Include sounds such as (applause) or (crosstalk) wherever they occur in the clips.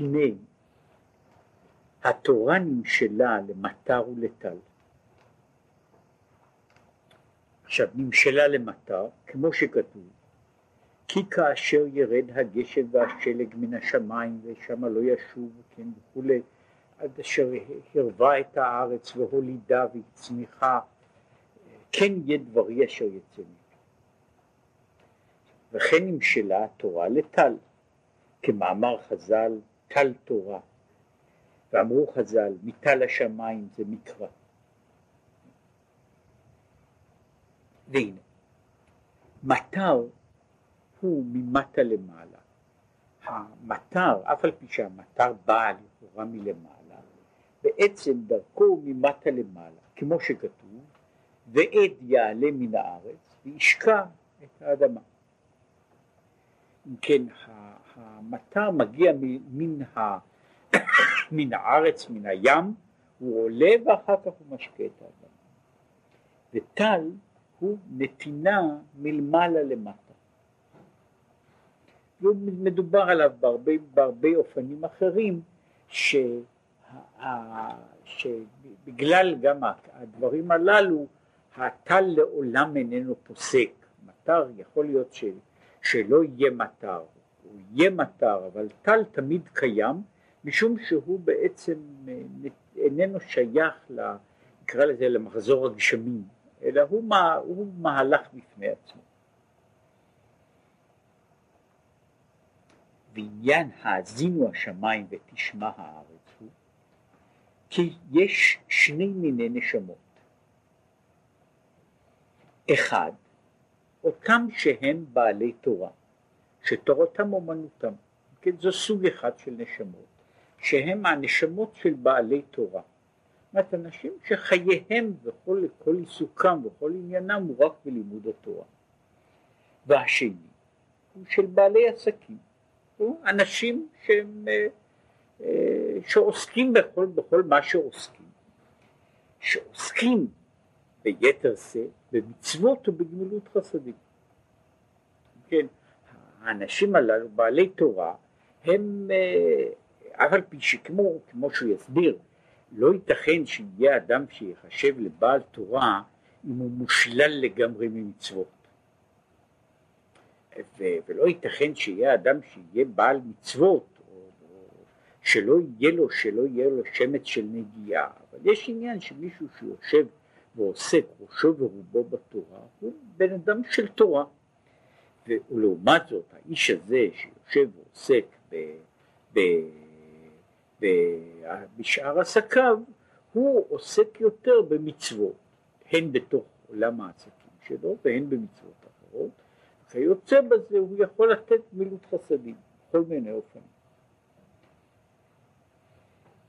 הנה התורה נמשלה למטר ולטל. עכשיו נמשלה למטר, כמו שכתוב, כי כאשר ירד הגשם והשלג מן השמיים ושמה לא ישוב, כן, וכולי, עד אשר הרבה את הארץ והולידה והצמיחה, כן יהיה דברי אשר יצא ממנו. וכן נמשלה התורה לטל, כמאמר חז"ל, טל תורה. ואמרו חז"ל, מטל השמיים זה מקרא. והנה, מטר הוא ממטה למעלה. המטר, אף על פי שהמטר בא לכאורה מלמעלה, בעצם דרכו הוא ממטה למעלה, כמו שכתוב, ועד יעלה מן הארץ וישקע את האדמה. כן, המטר מגיע מן, ה, (coughs) מן הארץ, מן הים, הוא עולה ואחר כך הוא משקה את האדמה. וטל הוא נתינה מלמעלה למטה. ומדובר עליו בהרבה, בהרבה אופנים אחרים, ש, שבגלל גם הדברים הללו, הטל לעולם איננו פוסק. מטר יכול להיות ש, שלא יהיה מטר, הוא יהיה מטר, אבל טל תמיד קיים, משום שהוא בעצם אה, איננו שייך, נקרא לזה, למחזור הגשמים, אלא הוא, מה, הוא מהלך בפני עצמו. ועניין האזינו השמיים ותשמע הארץ הוא כי יש שני מיני נשמות. אחד, אותם שהם בעלי תורה, שתורתם אומנותם, כן, זו סוג אחד של נשמות, שהם הנשמות של בעלי תורה. זאת אנשים שחייהם וכל עיסוקם וכל עניינם הוא רק בלימוד התורה. והשני הוא של בעלי עסקים, אנשים שהם, אה, אה, שעוסקים בכל, בכל מה שעוסקים, שעוסקים ביתר שאת במצוות ובגמילות חסדים. כן, האנשים הללו, בעלי תורה, הם, אה, אף על פי שכמו, כמו שהוא יסביר, לא ייתכן שיהיה אדם שיחשב לבעל תורה אם הוא מושלל לגמרי ממצוות. ו- ולא ייתכן שיהיה אדם שיהיה בעל מצוות, או, או שלא יהיה לו, שלא יהיה לו שמץ של נגיעה, אבל יש עניין שמישהו שיושב ועוסק ראשו ורובו בתורה, הוא בן אדם של תורה. ולעומת זאת, האיש הזה שיושב ועוסק ב, ב, ב, בשאר עסקיו, הוא עוסק יותר במצוות, הן בתוך עולם העסקים שלו והן במצוות אחרות, כיוצא בזה הוא יכול לתת מילות חסדים בכל מיני אופנים.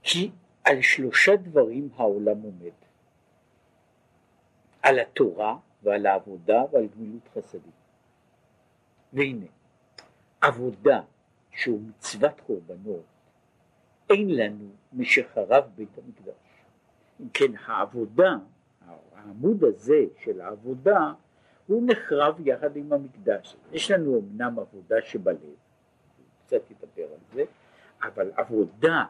כי על שלושה דברים העולם עומד, על התורה ועל העבודה ועל גמילות חסדים. והנה, עבודה שהוא מצוות קורבנות, אין לנו משחרב בית המקדש. אם כן, העבודה, העמוד הזה של העבודה, הוא נחרב יחד עם המקדש. יש לנו אמנם עבודה שבלב, קצת נדבר על זה, אבל עבודה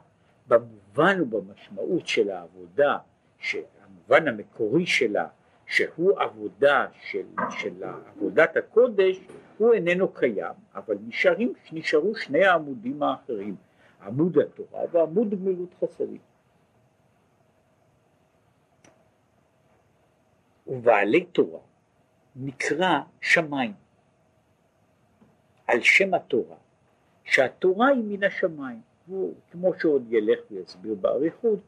במובן ובמשמעות של העבודה, שהמובן המקורי שלה, שהוא עבודה של, של עבודת הקודש, הוא איננו קיים, אבל נשארים, נשארו שני העמודים האחרים, עמוד התורה ועמוד גמילות חסדים. ובעלי תורה נקרא שמיים, על שם התורה, שהתורה היא מן השמיים, הוא, כמו שעוד ילך ויסביר באריכות,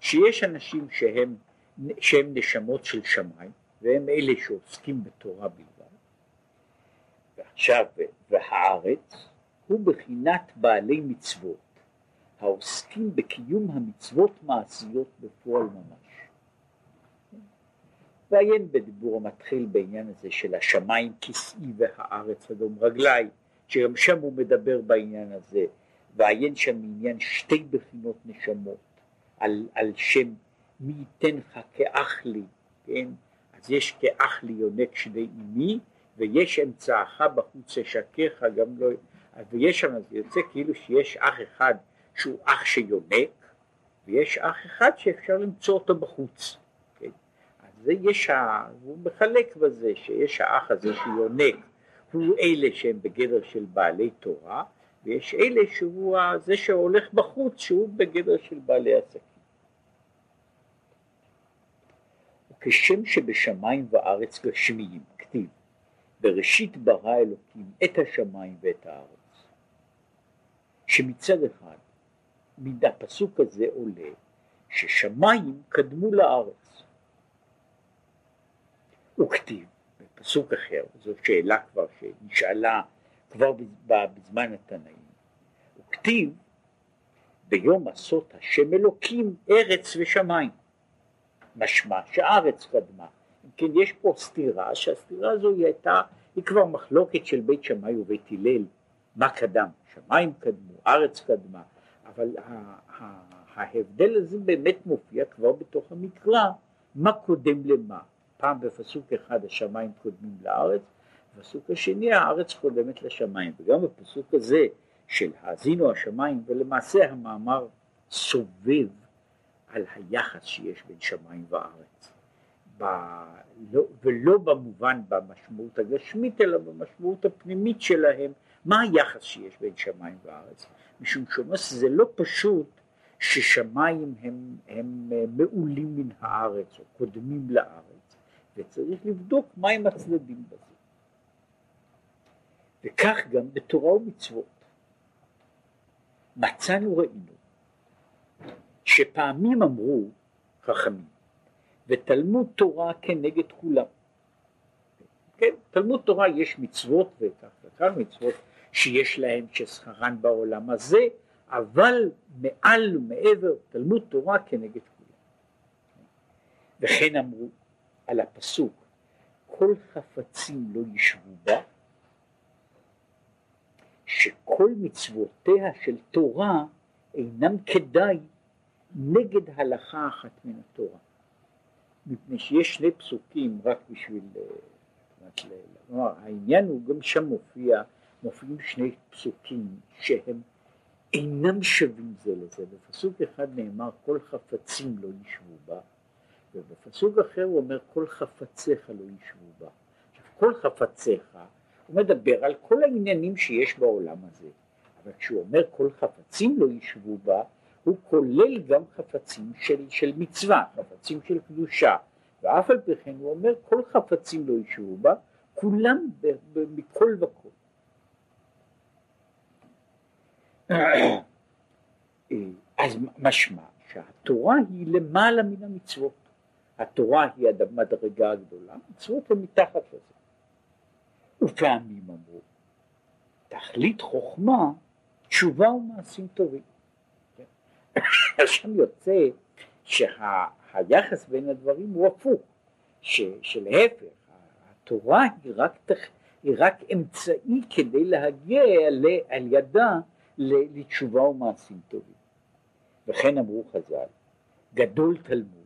שיש אנשים שהם, שהם נשמות של שמיים, והם אלה שעוסקים בתורה בלבד, ועכשיו, והארץ הוא בחינת בעלי מצוות, העוסקים בקיום המצוות מעשיות בפועל ממש. ועיין בדיבור המתחיל בעניין הזה של השמיים כסאי והארץ אדום רגלי, שגם שם הוא מדבר בעניין הזה, ועיין שם עניין שתי בחינות נשמות, על, על שם מי ייתן לך כאח לי, כן? אז יש כאח לי יונק שדי אמי, ויש אמצעך בחוץ אשקך גם לא, ויש שם, זה יוצא כאילו שיש אח אחד שהוא אח שיונק, ויש אח אחד שאפשר למצוא אותו בחוץ. כן? אז זה יש, ה... הוא מחלק בזה שיש האח הזה שיונק, הוא אלה שהם בגדר של בעלי תורה, ויש אלה שהוא זה שהולך בחוץ, שהוא בגדר של בעלי עסקים. כשם שבשמיים וארץ גשמיים, כתיב, בראשית ברא אלוקים את השמיים ואת הארץ, שמצד אחד, מן הפסוק הזה עולה ששמיים קדמו לארץ. וכתיב, בפסוק אחר, זו שאלה כבר שנשאלה כבר בזמן התנאים, וכתיב ביום עשות השם אלוקים ארץ ושמיים. משמע שהארץ קדמה. אם כן יש פה סתירה, שהסתירה הזו היא הייתה, היא כבר מחלוקת של בית שמאי ובית הלל, מה קדם, שמיים קדמו, ארץ קדמה, אבל ההבדל הזה באמת מופיע כבר בתוך המקרא, מה קודם למה. פעם בפסוק אחד השמיים קודמים לארץ, בפסוק השני הארץ קודמת לשמיים, וגם בפסוק הזה של האזינו השמיים, ולמעשה המאמר סובב על היחס שיש בין שמיים וארץ. ב... לא, ולא במובן במשמעות הגשמית אלא במשמעות הפנימית שלהם מה היחס שיש בין שמיים וארץ. משום שאומר שזה לא פשוט ששמיים הם, הם מעולים מן הארץ או קודמים לארץ וצריך לבדוק מהם הצדדים בזה. וכך גם בתורה ומצוות. מצאנו ראינו שפעמים אמרו חכמים, ותלמוד תורה כנגד כולם. כן, תלמוד תורה יש מצוות וכך וכך מצוות שיש להם ששכרן בעולם הזה, אבל מעל ומעבר תלמוד תורה כנגד כולם. וכן אמרו על הפסוק כל חפצים לא ישבו בה, שכל מצוותיה של תורה אינם כדאי נגד הלכה אחת מן התורה. מפני שיש שני פסוקים רק בשביל, כלומר העניין הוא גם שם מופיע, מופיעים שני פסוקים שהם אינם שווים זה לזה, בפסוק אחד נאמר כל חפצים לא ישבו בה, ובפסוק אחר הוא אומר כל חפציך לא ישבו בה. עכשיו כל חפציך, הוא מדבר על כל העניינים שיש בעולם הזה, אבל כשהוא אומר כל חפצים לא ישבו בה, הוא כולל גם חפצים של, של מצווה, חפצים של קדושה, ואף על פי כן הוא אומר כל חפצים לא ישבו בה, כולם ב, ב, מכל וכל. אז משמע שהתורה היא למעלה מן המצוות. התורה היא המדרגה הגדולה, המצוות הן מתחת לזה. ופעמים אמרו, תכלית חוכמה, תשובה ומעשים טובים. (laughs) שם יוצא שהיחס בין הדברים הוא הפוך, ש, שלהפך, התורה היא רק, היא רק אמצעי כדי להגיע על, על ידה לתשובה ומעשים טובים. וכן אמרו חז"ל, גדול תלמוד,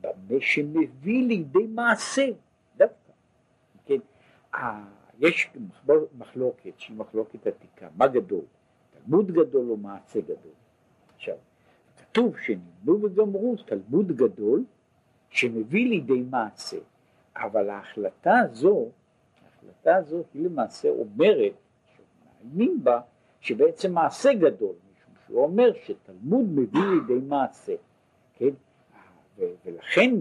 במה שמביא לידי מעשה, דווקא. כן, יש מחלוקת שהיא מחלוקת עתיקה, מה גדול? תלמוד גדול או מעשה גדול? עכשיו, כתוב שנלמדו וגמרו תלמוד גדול שמביא לידי מעשה, אבל ההחלטה הזו, ההחלטה הזו היא למעשה אומרת, שמאיימים בה, שבעצם מעשה גדול, משום שהוא אומר שתלמוד מביא לידי מעשה, כן? ולכן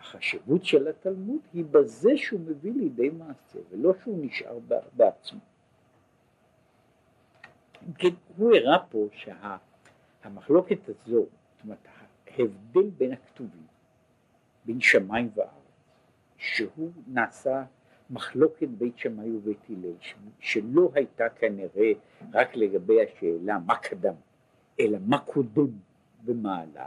החשיבות של התלמוד היא בזה שהוא מביא לידי מעשה, ולא שהוא נשאר בעצמו. כן, הוא הראה פה שהמחלוקת שה, הזו, זאת אומרת ההבדל בין הכתובים, בין שמיים וארץ, שהוא נעשה מחלוקת בית שמאי ובית הלל, שלא הייתה כנראה רק לגבי השאלה מה קדם, אלא מה קודם במעלה,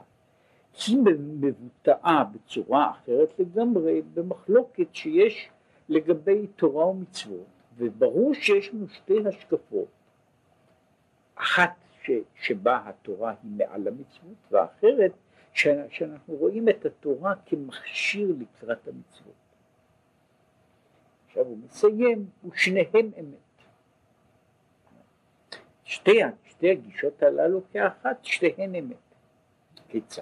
היא מבוטאה בצורה אחרת לגמרי במחלוקת שיש לגבי תורה ומצוות, וברור שיש לנו שתי השקפות. אחת ש, שבה התורה היא מעל המצוות, והאחרת ש, שאנחנו רואים את התורה כמכשיר לקראת המצוות. עכשיו הוא מסיים, ושניהם אמת. שתי, שתי הגישות הללו כאחת, שתיהן אמת. כיצד?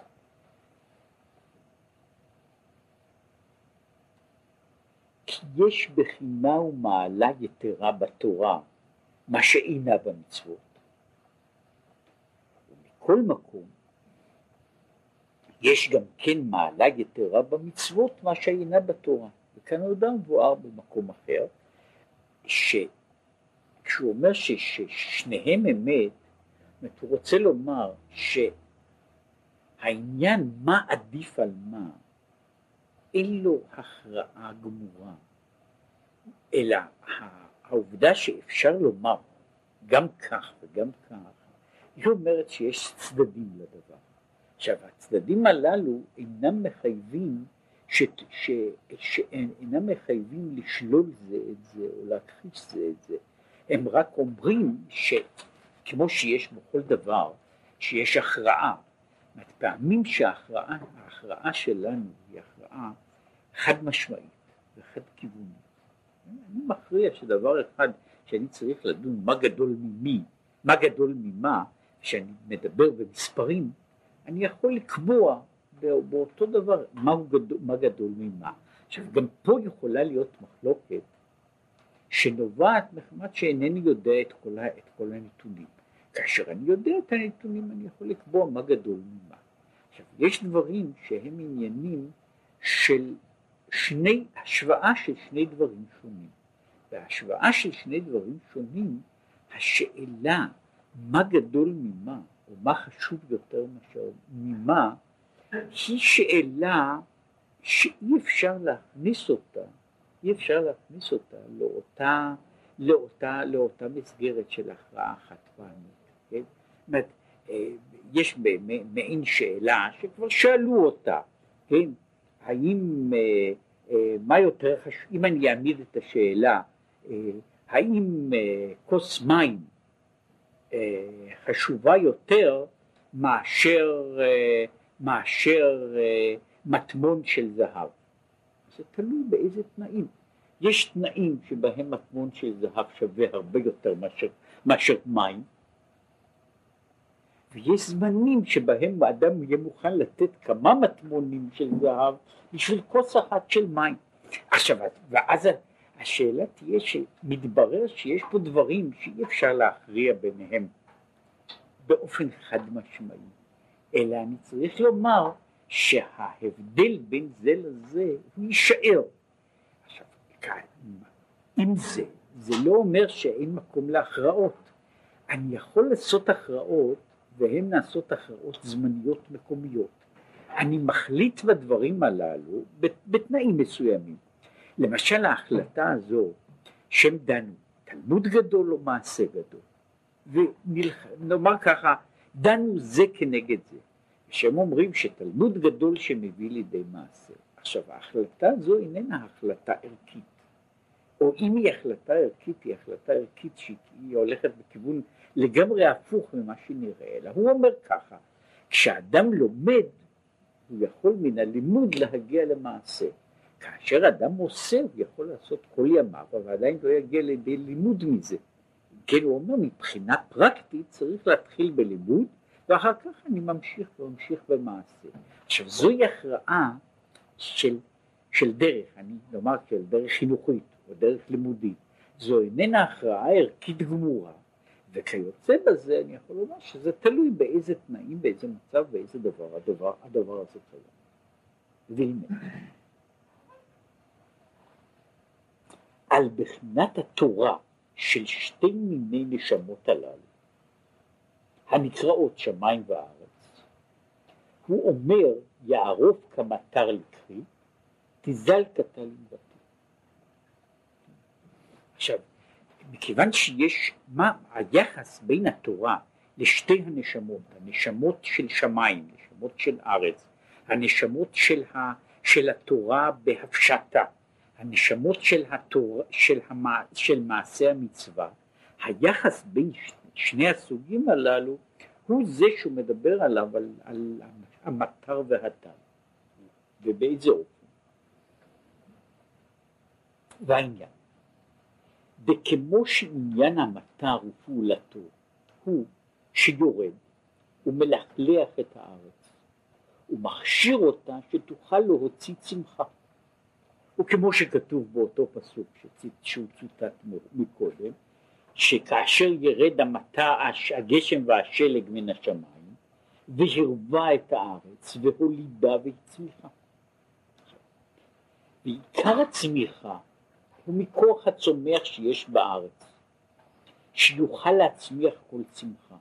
כי יש בחינה ומעלה יתרה בתורה, מה שאינה במצוות. ומכל מקום, יש גם כן מעלה יתרה במצוות, מה שאינה בתורה. וכאן גם מבואר במקום אחר, שכשהוא אומר ששניהם אמת, הוא רוצה לומר שהעניין מה עדיף על מה, אין לו הכרעה גמורה, אלא העובדה שאפשר לומר גם כך וגם כך, היא אומרת שיש צדדים לדבר. עכשיו הצדדים הללו אינם מחייבים ש, ש, שאינם מחייבים לשלול זה את זה או להכחיש זה את זה, הם רק אומרים שכמו שיש בכל דבר, שיש הכרעה, פעמים שההכרעה ההכרעה שלנו היא הכרעה חד משמעית וחד כיוונית. אני מכריע שדבר אחד שאני צריך לדון מה גדול ממי, מה גדול ממה, כשאני מדבר במספרים, אני יכול לקבוע באותו דבר מה, גדול, מה גדול ממה. עכשיו גם פה יכולה להיות מחלוקת שנובעת מחמת שאינני יודע את כל, את כל הנתונים. כאשר אני יודע את הנתונים אני יכול לקבוע מה גדול ממה. עכשיו יש דברים שהם עניינים של שני, השוואה של שני דברים שונים. בהשוואה של שני דברים שונים השאלה מה גדול ממה או מה חשוב יותר מאשר ממה היא שאלה שאי אפשר להכניס אותה, אי אפשר להכניס אותה לאותה, לאותה, לאותה מסגרת של הכרעה חד פעמית. כן? זאת אומרת, אה, יש מעין שאלה שכבר שאלו אותה, כן? האם, אה, אה, מה יותר חשוב, אם אני אעמיד את השאלה, האם כוס מים חשובה יותר מאשר מאשר אה, מטמון של זהב. זה תלוי באיזה תנאים. יש תנאים שבהם מטמון של זהב שווה הרבה יותר מאשר, מאשר מים, ויש זמנים שבהם האדם יהיה מוכן לתת כמה מטמונים של זהב בשביל כוס אחת של מים. עכשיו, ואז השאלה תהיה שמתברר שיש פה דברים שאי אפשר להכריע ביניהם באופן חד משמעי. אלא אני צריך לומר שההבדל בין זה לזה הוא יישאר. עכשיו, אם זה, זה לא אומר שאין מקום להכרעות. אני יכול לעשות הכרעות והן נעשות הכרעות זמניות מקומיות. אני מחליט בדברים הללו בתנאים מסוימים. למשל ההחלטה הזו שהם דנו תלמוד גדול או מעשה גדול ונאמר ככה דנו זה כנגד זה. שהם אומרים שתלמוד גדול שמביא לידי מעשה. עכשיו ההחלטה הזו איננה החלטה ערכית, או אם היא החלטה ערכית היא החלטה ערכית שהיא הולכת בכיוון לגמרי הפוך ממה שנראה, אלא הוא אומר ככה, כשאדם לומד הוא יכול מן הלימוד להגיע למעשה. כאשר אדם עושה הוא יכול לעשות כל ימיו אבל עדיין לא יגיע לידי לימוד מזה. כן הוא אומר מבחינה פרקטית צריך להתחיל בלימוד ואחר כך אני ממשיך וממשיך במעשה. עכשיו זוהי הכרעה של, של דרך, אני נאמר של דרך חינוכית או דרך לימודית, זו איננה הכרעה ערכית גמורה, וכיוצא בזה אני יכול לומר שזה תלוי באיזה תנאים, באיזה מצב, באיזה דבר הדבר, הדבר הזה קיים. והנה, על בחינת התורה של שתי מיני נשמות הללו, הנקראות שמיים וארץ, הוא אומר יערוף כמטר לקחי, תזל קטל אמרתי. עכשיו, מכיוון שיש, מה היחס בין התורה לשתי הנשמות, הנשמות של שמיים, נשמות של ארץ, הנשמות של, ה, של התורה בהפשטה, הנשמות של, התורה, של, המע, של מעשה המצווה, היחס בין שני הסוגים הללו הוא זה שהוא מדבר עליו, על, על המטר והטל, ובאיזה אופן. והעניין, וכמו שעניין המטר ופעולתו הוא שיורד ומלכלך את הארץ ומכשיר אותה שתוכל להוציא צמחה. וכמו שכתוב באותו פסוק שהוא צוטט מקודם, שכאשר ירד המטע, הגשם והשלג מן השמיים, והרבה את הארץ, והולידה והצמיחה. ועיקר הצמיחה הוא מכוח הצומח שיש בארץ, שיוכל להצמיח כל צמחה.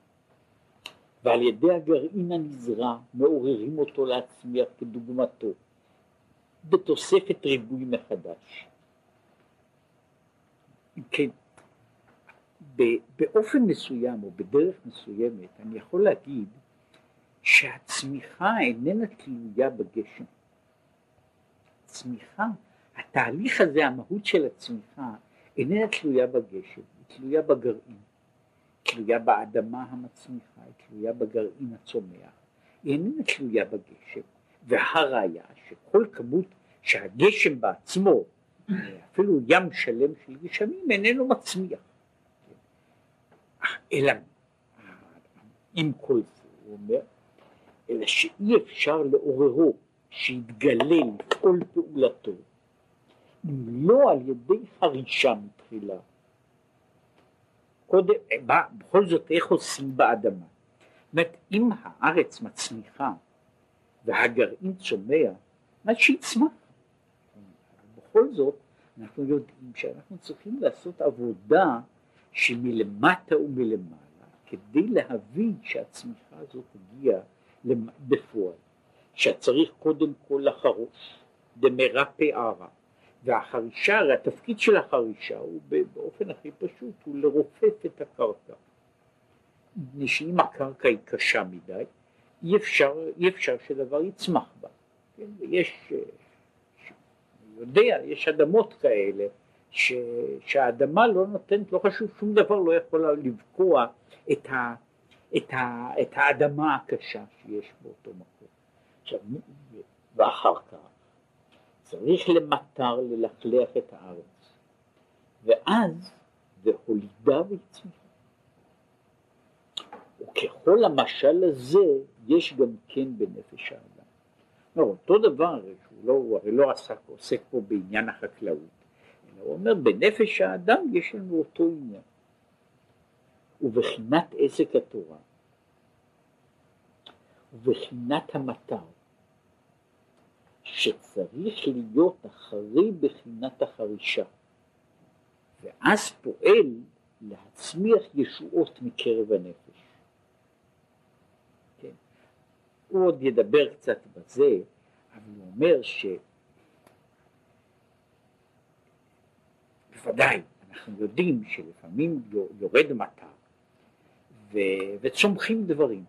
ועל ידי הגרעין הנזרע מעוררים אותו להצמיח כדוגמתו, בתוספת ריבוי מחדש. כן, באופן מסוים או בדרך מסוימת אני יכול להגיד שהצמיחה איננה תלויה בגשם. צמיחה, התהליך הזה, המהות של הצמיחה, איננה תלויה בגשם, היא תלויה בגרעין, תלויה באדמה המצמיחה, היא תלויה בגרעין הצומח, היא איננה תלויה בגשם, והראיה שכל כמות שהגשם בעצמו, אפילו ים שלם של גשמים, איננו מצמיח. אלא עם כל זה, הוא אומר, אלא שאי אפשר לעוררו שיתגלה לפעול פעולתו, אם לא על ידי חרישה מתחילה. קודם, בכל זאת איך עושים באדמה? זאת אומרת, אם הארץ מצמיחה והגרעין צומח, מה שיצמח. בכל זאת, אנחנו יודעים שאנחנו צריכים לעשות עבודה שמלמטה ומלמעלה, כדי להבין שהצמיחה הזאת הגיעה בפועל, שצריך קודם כל לחרוש, דמרה פערה, והחרישה, הרי התפקיד של החרישה הוא באופן הכי פשוט, הוא לרופף את הקרקע. מפני שאם הקרקע היא קשה מדי, אי אפשר, אי אפשר שדבר יצמח בה. כן? ויש, אה, יודע, יש אדמות כאלה ש, שהאדמה לא נותנת, לא חשוב, שום דבר לא יכול לבקוע את, ה, את, ה, את האדמה הקשה שיש באותו מקום. עכשיו, ואחר כך צריך למטר ללכלך את הארץ, ואז והולידה והצמיחה. וככל המשל הזה יש גם כן בנפש האדם. לא, אותו דבר, שהוא לא, הוא הרי לא עסק, עוסק פה בעניין החקלאות, הוא אומר בנפש האדם יש לנו אותו עניין. ובחינת עסק התורה, ובחינת המטר, שצריך להיות אחרי בחינת החרישה, ואז פועל להצמיח ישועות מקרב הנפש. כן. הוא עוד ידבר קצת בזה, אבל הוא אומר ש... בוודאי, אנחנו יודעים שלפעמים יורד מטר ו, וצומחים דברים.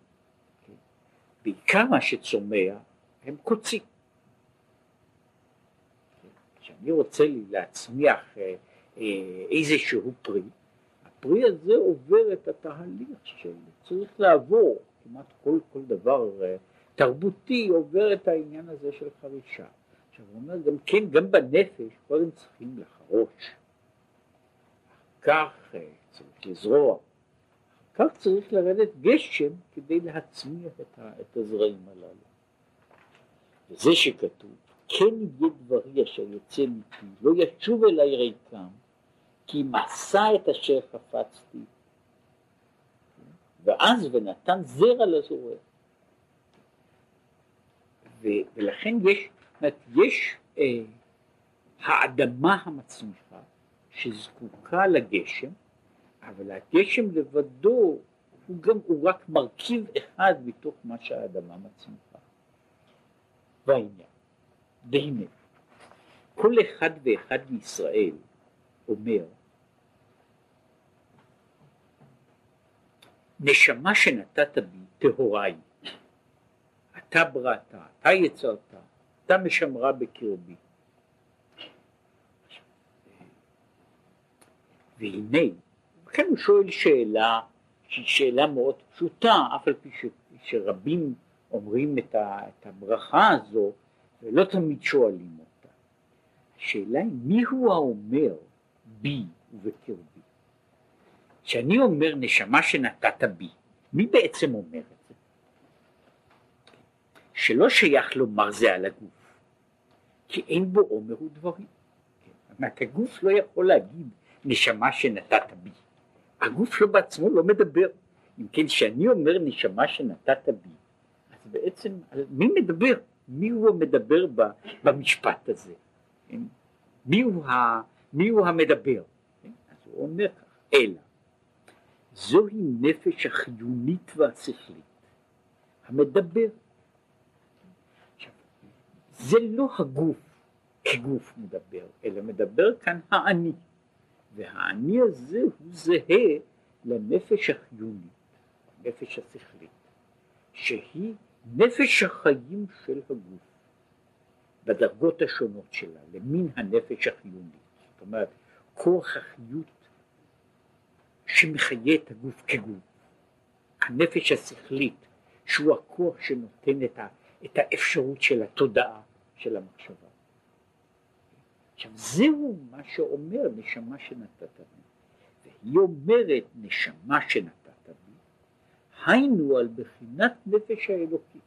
בעיקר מה שצומח הם קוצים. כשאני רוצה להצמיח אה, אה, איזשהו פרי, הפרי הזה עובר את התהליך של, לעבור, כמעט כל, כל דבר אה, תרבותי עובר את העניין הזה של חרישה. עכשיו הוא אומר גם כן, גם בנפש קודם צריכים לחרוש. כך אה, צריך לזרוע, כך צריך לרדת גשם כדי להצמיח את, ה, את הזרעים הללו. וזה שכתוב, כן יהיה דברי אשר יוצא מפי, לא ישוב אליי ריקם, כי מסע את אשר חפצתי. ואז ונתן זרע לזורע. ולכן יש, יש אה, האדמה המצמיחה, שזקוקה לגשם, אבל הגשם לבדו הוא גם, הוא רק מרכיב אחד מתוך מה שהאדמה מצמיחה. והעניין, והנה, כל אחד ואחד מישראל אומר, נשמה שנתת בי טהורה אתה בראת, אתה יצרת, אתה משמרה בקרבי. והנה, לכן הוא שואל שאלה שהיא שאלה מאוד פשוטה, אף על פי ש, שרבים אומרים את, ה, את הברכה הזו ולא תמיד שואלים אותה. השאלה היא מי הוא האומר בי ובקרבי? כשאני אומר נשמה שנתת בי, מי בעצם אומר? שלא שייך לומר זה על הגוף, כי אין בו עומר ודברים. אומרת, הגוף לא יכול להגיד נשמה שנתת בי. הגוף שלו בעצמו לא מדבר. אם כן, כשאני אומר נשמה שנתת בי, אז בעצם מי מדבר? מי הוא המדבר במשפט הזה? כן? מי הוא, ה, מי הוא המדבר? כן? אז הוא אומר כך, אלא זוהי נפש החיונית והשכלית המדבר. זה לא הגוף כגוף מדבר, אלא מדבר כאן האני, והאני הזה הוא זהה לנפש החיונית, הנפש השכלית, שהיא נפש החיים של הגוף, בדרגות השונות שלה, למין הנפש החיונית. זאת אומרת, כוח החיות שמחיה את הגוף כגוף. הנפש השכלית, שהוא הכוח שנותן את האפשרות של התודעה, של המחשבה. עכשיו זהו מה שאומר נשמה שנתת בי. והיא אומרת נשמה שנתת בי, היינו על בחינת נפש האלוקית,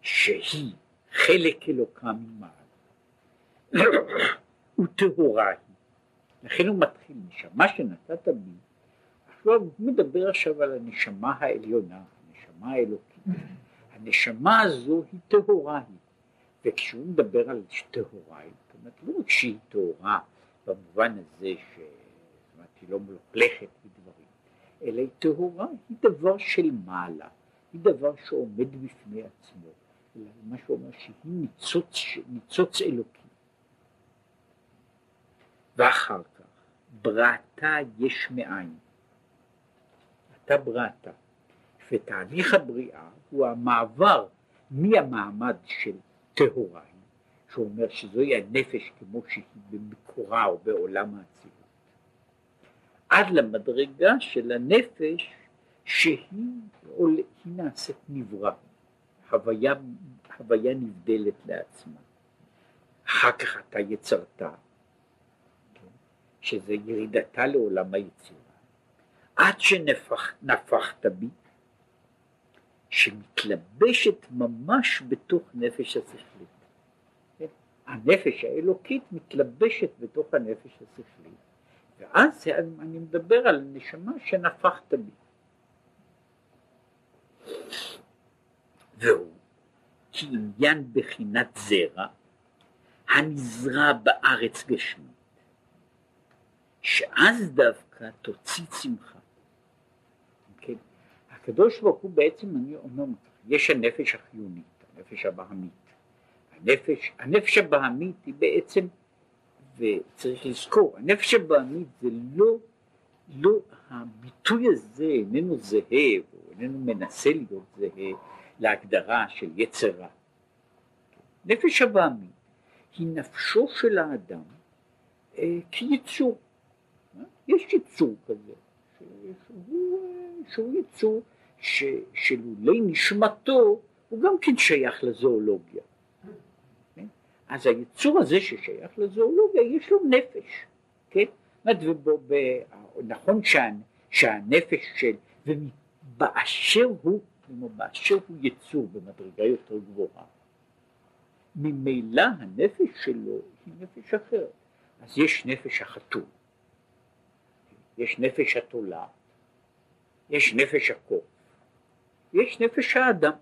שהיא חלק אלוקה ממעלה, (coughs) וטהורה היא. לכן הוא מתחיל, נשמה שנתת בי, עכשיו הוא מדבר עכשיו על הנשמה העליונה, הנשמה האלוקית. הנשמה הזו היא טהורה היא, וכשהוא מדבר על טהורה, זאת אומרת לא רק שהיא טהורה במובן הזה שהיא לא מלוכלכת בדברים, אלא היא טהורה, היא דבר של מעלה, היא דבר שעומד בפני עצמו, אלא מה שאומר שהיא ניצוץ, ניצוץ אלוקי. ואחר בראתה יש מאין. אתה בראת. ותהליך הבריאה הוא המעבר מהמעמד של טהורה, שהוא אומר שזוהי הנפש כמו שהיא במקורה או בעולם האצילות, עד למדרגה של הנפש שהיא נעשית נברא, הוויה, הוויה נבדלת לעצמה. אחר כך אתה יצרת, שזה ירידתה לעולם היצירה. עד שנפחת בי, שמתלבשת ממש בתוך נפש השכלית. הנפש האלוקית מתלבשת בתוך הנפש השכלית, ואז אני מדבר על נשמה שנפחת בי. והוא כעניין בחינת זרע הנזרע בארץ גשמי. שאז דווקא תוציא צמחה. הקדוש ברוך הוא בעצם, אני אומר, יש הנפש החיונית, הנפש הבהמית. הנפש, הנפש הבהמית היא בעצם, וצריך לזכור, הנפש הבהמית זה לא, לא, הביטוי הזה איננו זהה, או איננו מנסה להיות זהה להגדרה של יצר רע. נפש הבהמית היא נפשו של האדם אה, כיצור. יש יצור כזה, שהוא, שהוא יצור ש, שלולי נשמתו הוא גם כן שייך לזואולוגיה. כן? אז היצור הזה ששייך לזואולוגיה יש לו נפש, כן? ובו, נכון שה, שהנפש של, ובאשר הוא, באשר הוא יצור במדרגה יותר גבוהה, ממילא הנפש שלו היא נפש אחרת. אז יש נפש החתול, יש נפש התולה, יש נפש הקוף, יש נפש האדם.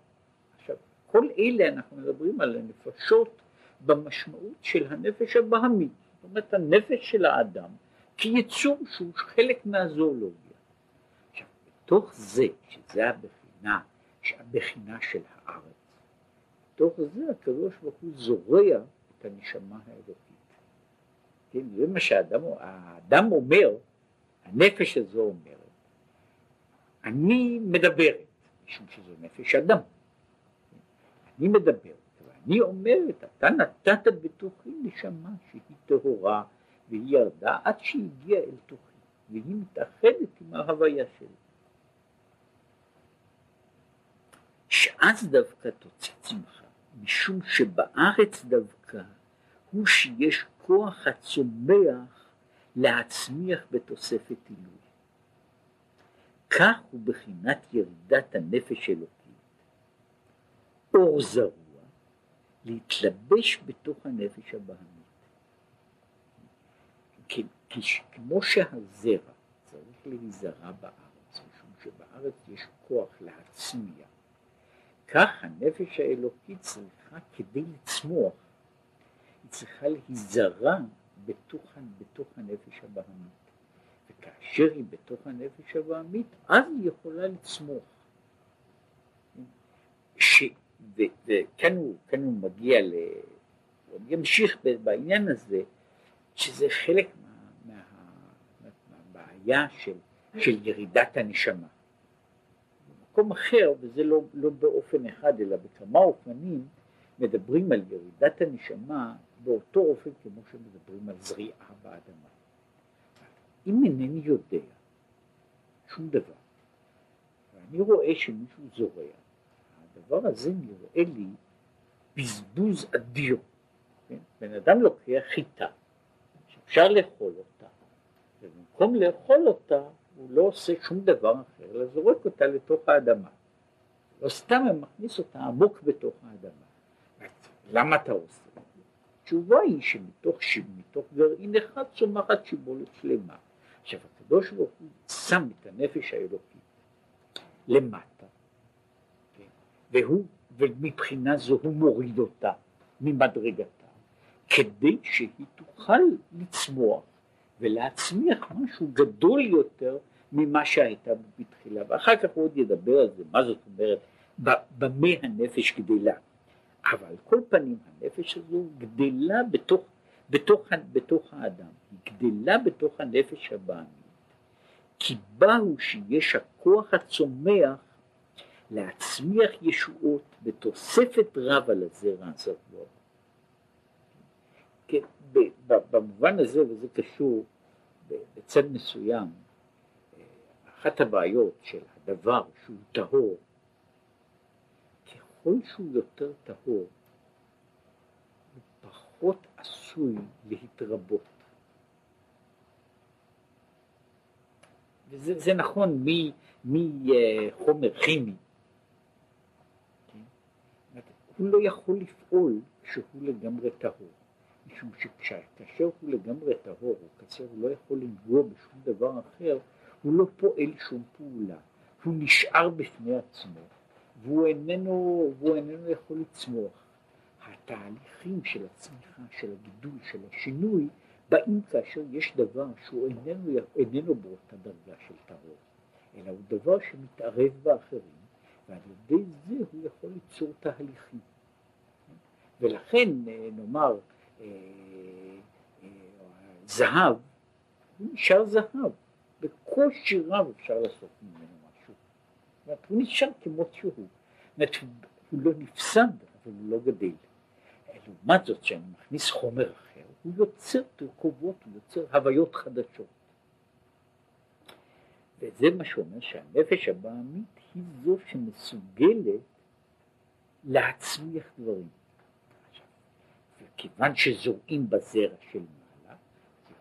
עכשיו, כל אלה אנחנו מדברים על הנפשות במשמעות של הנפש הבהמית, זאת אומרת הנפש של האדם כיצור שהוא חלק מהזואולוגיה. עכשיו, בתוך זה, שזה הבחינה, הבחינה של הארץ, בתוך זה הקדוש ברוך הוא זורע את הנשמה האלוקית. כן, זה מה שהאדם אומר, הנפש הזו אומרת, אני מדברת, משום שזו נפש אדם, אני מדברת, ואני אומרת, אתה נתת בתוכי נשמה שהיא טהורה והיא ירדה עד שהיא הגיעה אל תוכי, והיא מתאחדת עם ההוויה שלי. שאז דווקא תוציא צמחה, משום שבארץ דווקא הוא שיש כוח הצומח להצמיח בתוספת עילוי. כך הוא בחינת ירידת הנפש אלוקית, אור זרוע, להתלבש בתוך הנפש הבהמית. כמו שהזרע צריך להיזרע בארץ, משום שבארץ יש כוח להצמיח, כך הנפש האלוקית צריכה כדי לצמוח, היא צריכה להיזרע בתוך, בתוך הנפש הבהמית. וכאשר היא בתוך הנפש הבהמית, אז היא יכולה לצמוח. ש, וכאן הוא, הוא מגיע ל... הוא ימשיך בעניין הזה, שזה חלק מה, מה, מהבעיה של, של ירידת הנשמה. במקום אחר, וזה לא, לא באופן אחד אלא בכמה אופנים, מדברים על ירידת הנשמה באותו אופן כמו שמדברים על זריעה באדמה. אם אינני יודע שום דבר, ואני רואה שמישהו זורע, הדבר הזה נראה לי בזבוז אדיר. כן? בן אדם לוקח חיטה שאפשר לאכול אותה, ובמקום לאכול אותה הוא לא עושה שום דבר אחר, אלא זורק אותה לתוך האדמה. לא סתם הוא מכניס אותה עמוק בתוך האדמה. למה אתה עושה? התשובה היא שמתוך מתוך גרעין אחד צומחת שיבולת שלמה. עכשיו הקדוש ברוך הוא שם את הנפש האלוקית למטה, כן? והוא, ומבחינה זו הוא מוריד אותה ממדרגתה, כדי שהיא תוכל לצמוח ולהצמיח משהו גדול יותר ממה שהייתה בתחילה, ואחר כך הוא עוד ידבר על זה, מה זאת אומרת, במה הנפש גדלה. אבל על כל פנים הנפש הזו גדלה בתוך, בתוך, בתוך האדם, היא גדלה בתוך הנפש הבעמית, כי הוא שיש הכוח הצומח להצמיח ישועות בתוספת רב על הזרע הזרוע. כן, במובן הזה, וזה קשור בצד מסוים, אחת הבעיות של הדבר שהוא טהור, ככל שהוא יותר טהור, הוא פחות עשוי להתרבות. וזה נכון מחומר כימי. כן? הוא לא יכול לפעול כשהוא לגמרי טהור, משום שכאשר הוא לגמרי טהור, או כאשר הוא לא יכול לנגוע בשום דבר אחר, הוא לא פועל שום פעולה, הוא נשאר בפני עצמו, והוא איננו, והוא איננו יכול לצמוח. התהליכים של הצמיחה, של הגידול, של השינוי, באים כאשר יש דבר שהוא איננו, איננו באותה דרגה של טהור, אלא הוא דבר שמתערב באחרים, ועל ידי זה הוא יכול ליצור תהליכים. ולכן נאמר, אה, אה, זהב, הוא נשאר זהב, בקושי רב אפשר לעשות ממנו משהו. זאת הוא נשאר כמו שהוא. זאת הוא לא נפסד, אבל הוא לא גדל. לעומת זאת, כשאני מכניס חומר אחר, הוא יוצר תרכובות, הוא יוצר הוויות חדשות. וזה מה שאומר שהנפש הבעמית היא זו שמסוגלת להצמיח דברים. וכיוון שזורעים בזרע של מעלה,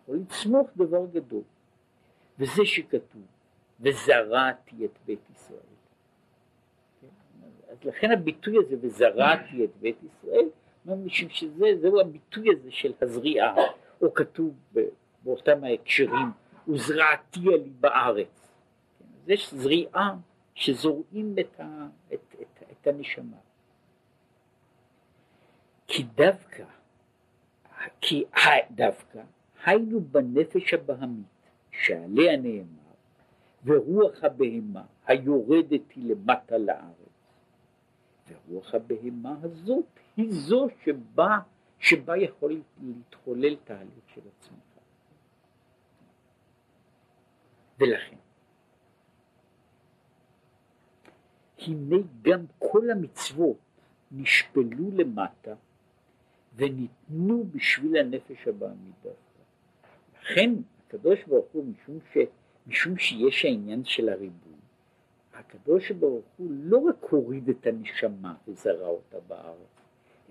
יכול לצמוח דבר גדול. וזה שכתוב, וזרעתי את בית ישראל. כן? אז לכן הביטוי הזה, וזרעתי את בית ישראל, משום שזה, זהו הביטוי הזה של הזריעה, או כתוב באותם ההקשרים, וזרעתי לי בארץ. כן? יש זריעה שזורעים את, ה, את, את, את הנשמה. כי דווקא, כי דווקא, היינו בנפש הבהמית, שעליה נאמר, ורוח הבהמה היורדת היא למטה לארץ. ורוח הבהמה הזאת היא זו שבה, שבה יכול להתחולל תהליך של הצמיחה. ולכן, הנה גם כל המצוות נשפלו למטה וניתנו בשביל הנפש הבעמית דווקא. לכן הקדוש ברוך הוא, משום, ש, משום שיש העניין של הריבוי, הקדוש ברוך הוא לא רק הוריד את הנשמה וזרע אותה בארץ,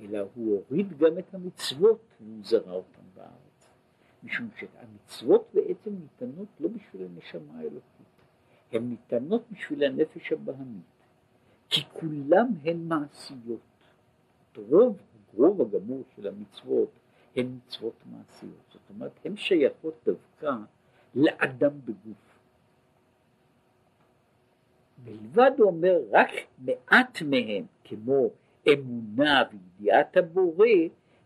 אלא הוא הוריד גם את המצוות והוא זרע אותן בארץ. משום שהמצוות בעצם ניתנות לא בשביל הנשמה האלוקית, הן ניתנות בשביל הנפש הבהמית, כי כולם הן מעשיות. רוב, רוב הגמור של המצוות הן מצוות מעשיות, זאת אומרת הן שייכות דווקא לאדם בגוף. מלבד הוא אומר רק מעט מהם כמו אמונה וידיעת הבורא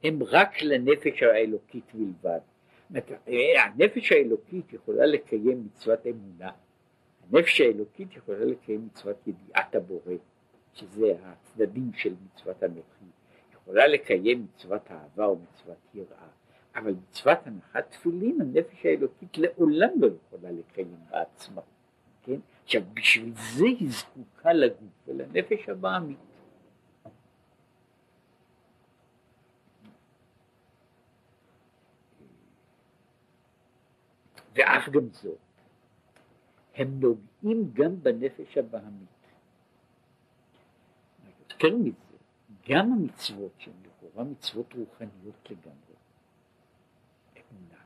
הם רק לנפש האלוקית בלבד. הנפש האלוקית יכולה לקיים מצוות אמונה, הנפש האלוקית יכולה לקיים מצוות ידיעת הבורא, שזה הצדדים של מצוות אנוכי, יכולה לקיים מצוות אהבה או מצוות יראה, אבל מצוות הנחת תפילין הנפש האלוקית לעולם לא יכולה לקיים בעצמה, כן? עכשיו בשביל זה היא זקוקה לגוף ולנפש הבעמית. ואף גם זאת, הם נוגעים גם בנפש הבעמית. יותר מזה, גם המצוות שהן לכאורה מצוות רוחניות לגמרי, אמונה,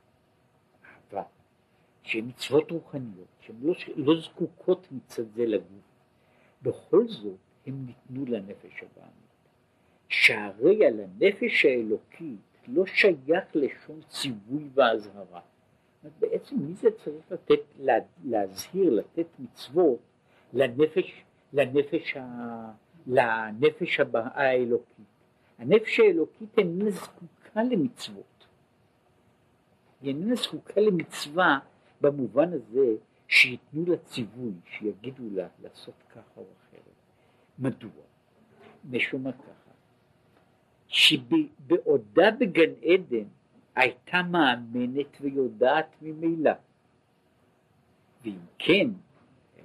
אהבה, שהן מצוות רוחניות, שהן לא, לא זקוקות מצד זה לגוף, בכל זאת הם ניתנו לנפש הבעמית. שהרי על הנפש האלוקית לא שייך לשום ציווי ואזהרה. בעצם מי זה צריך לתת, לה, להזהיר, לתת מצוות לנפש, לנפש, ה, לנפש האלוקית. הנפש האלוקית איננה זקוקה למצוות. היא איננה זקוקה למצווה במובן הזה שייתנו לה ציווי, שיגידו לה לעשות ככה או אחרת. מדוע? משום ככה, שבעודה בגן עדן הייתה מאמנת ויודעת ממילא. ואם כן, אה,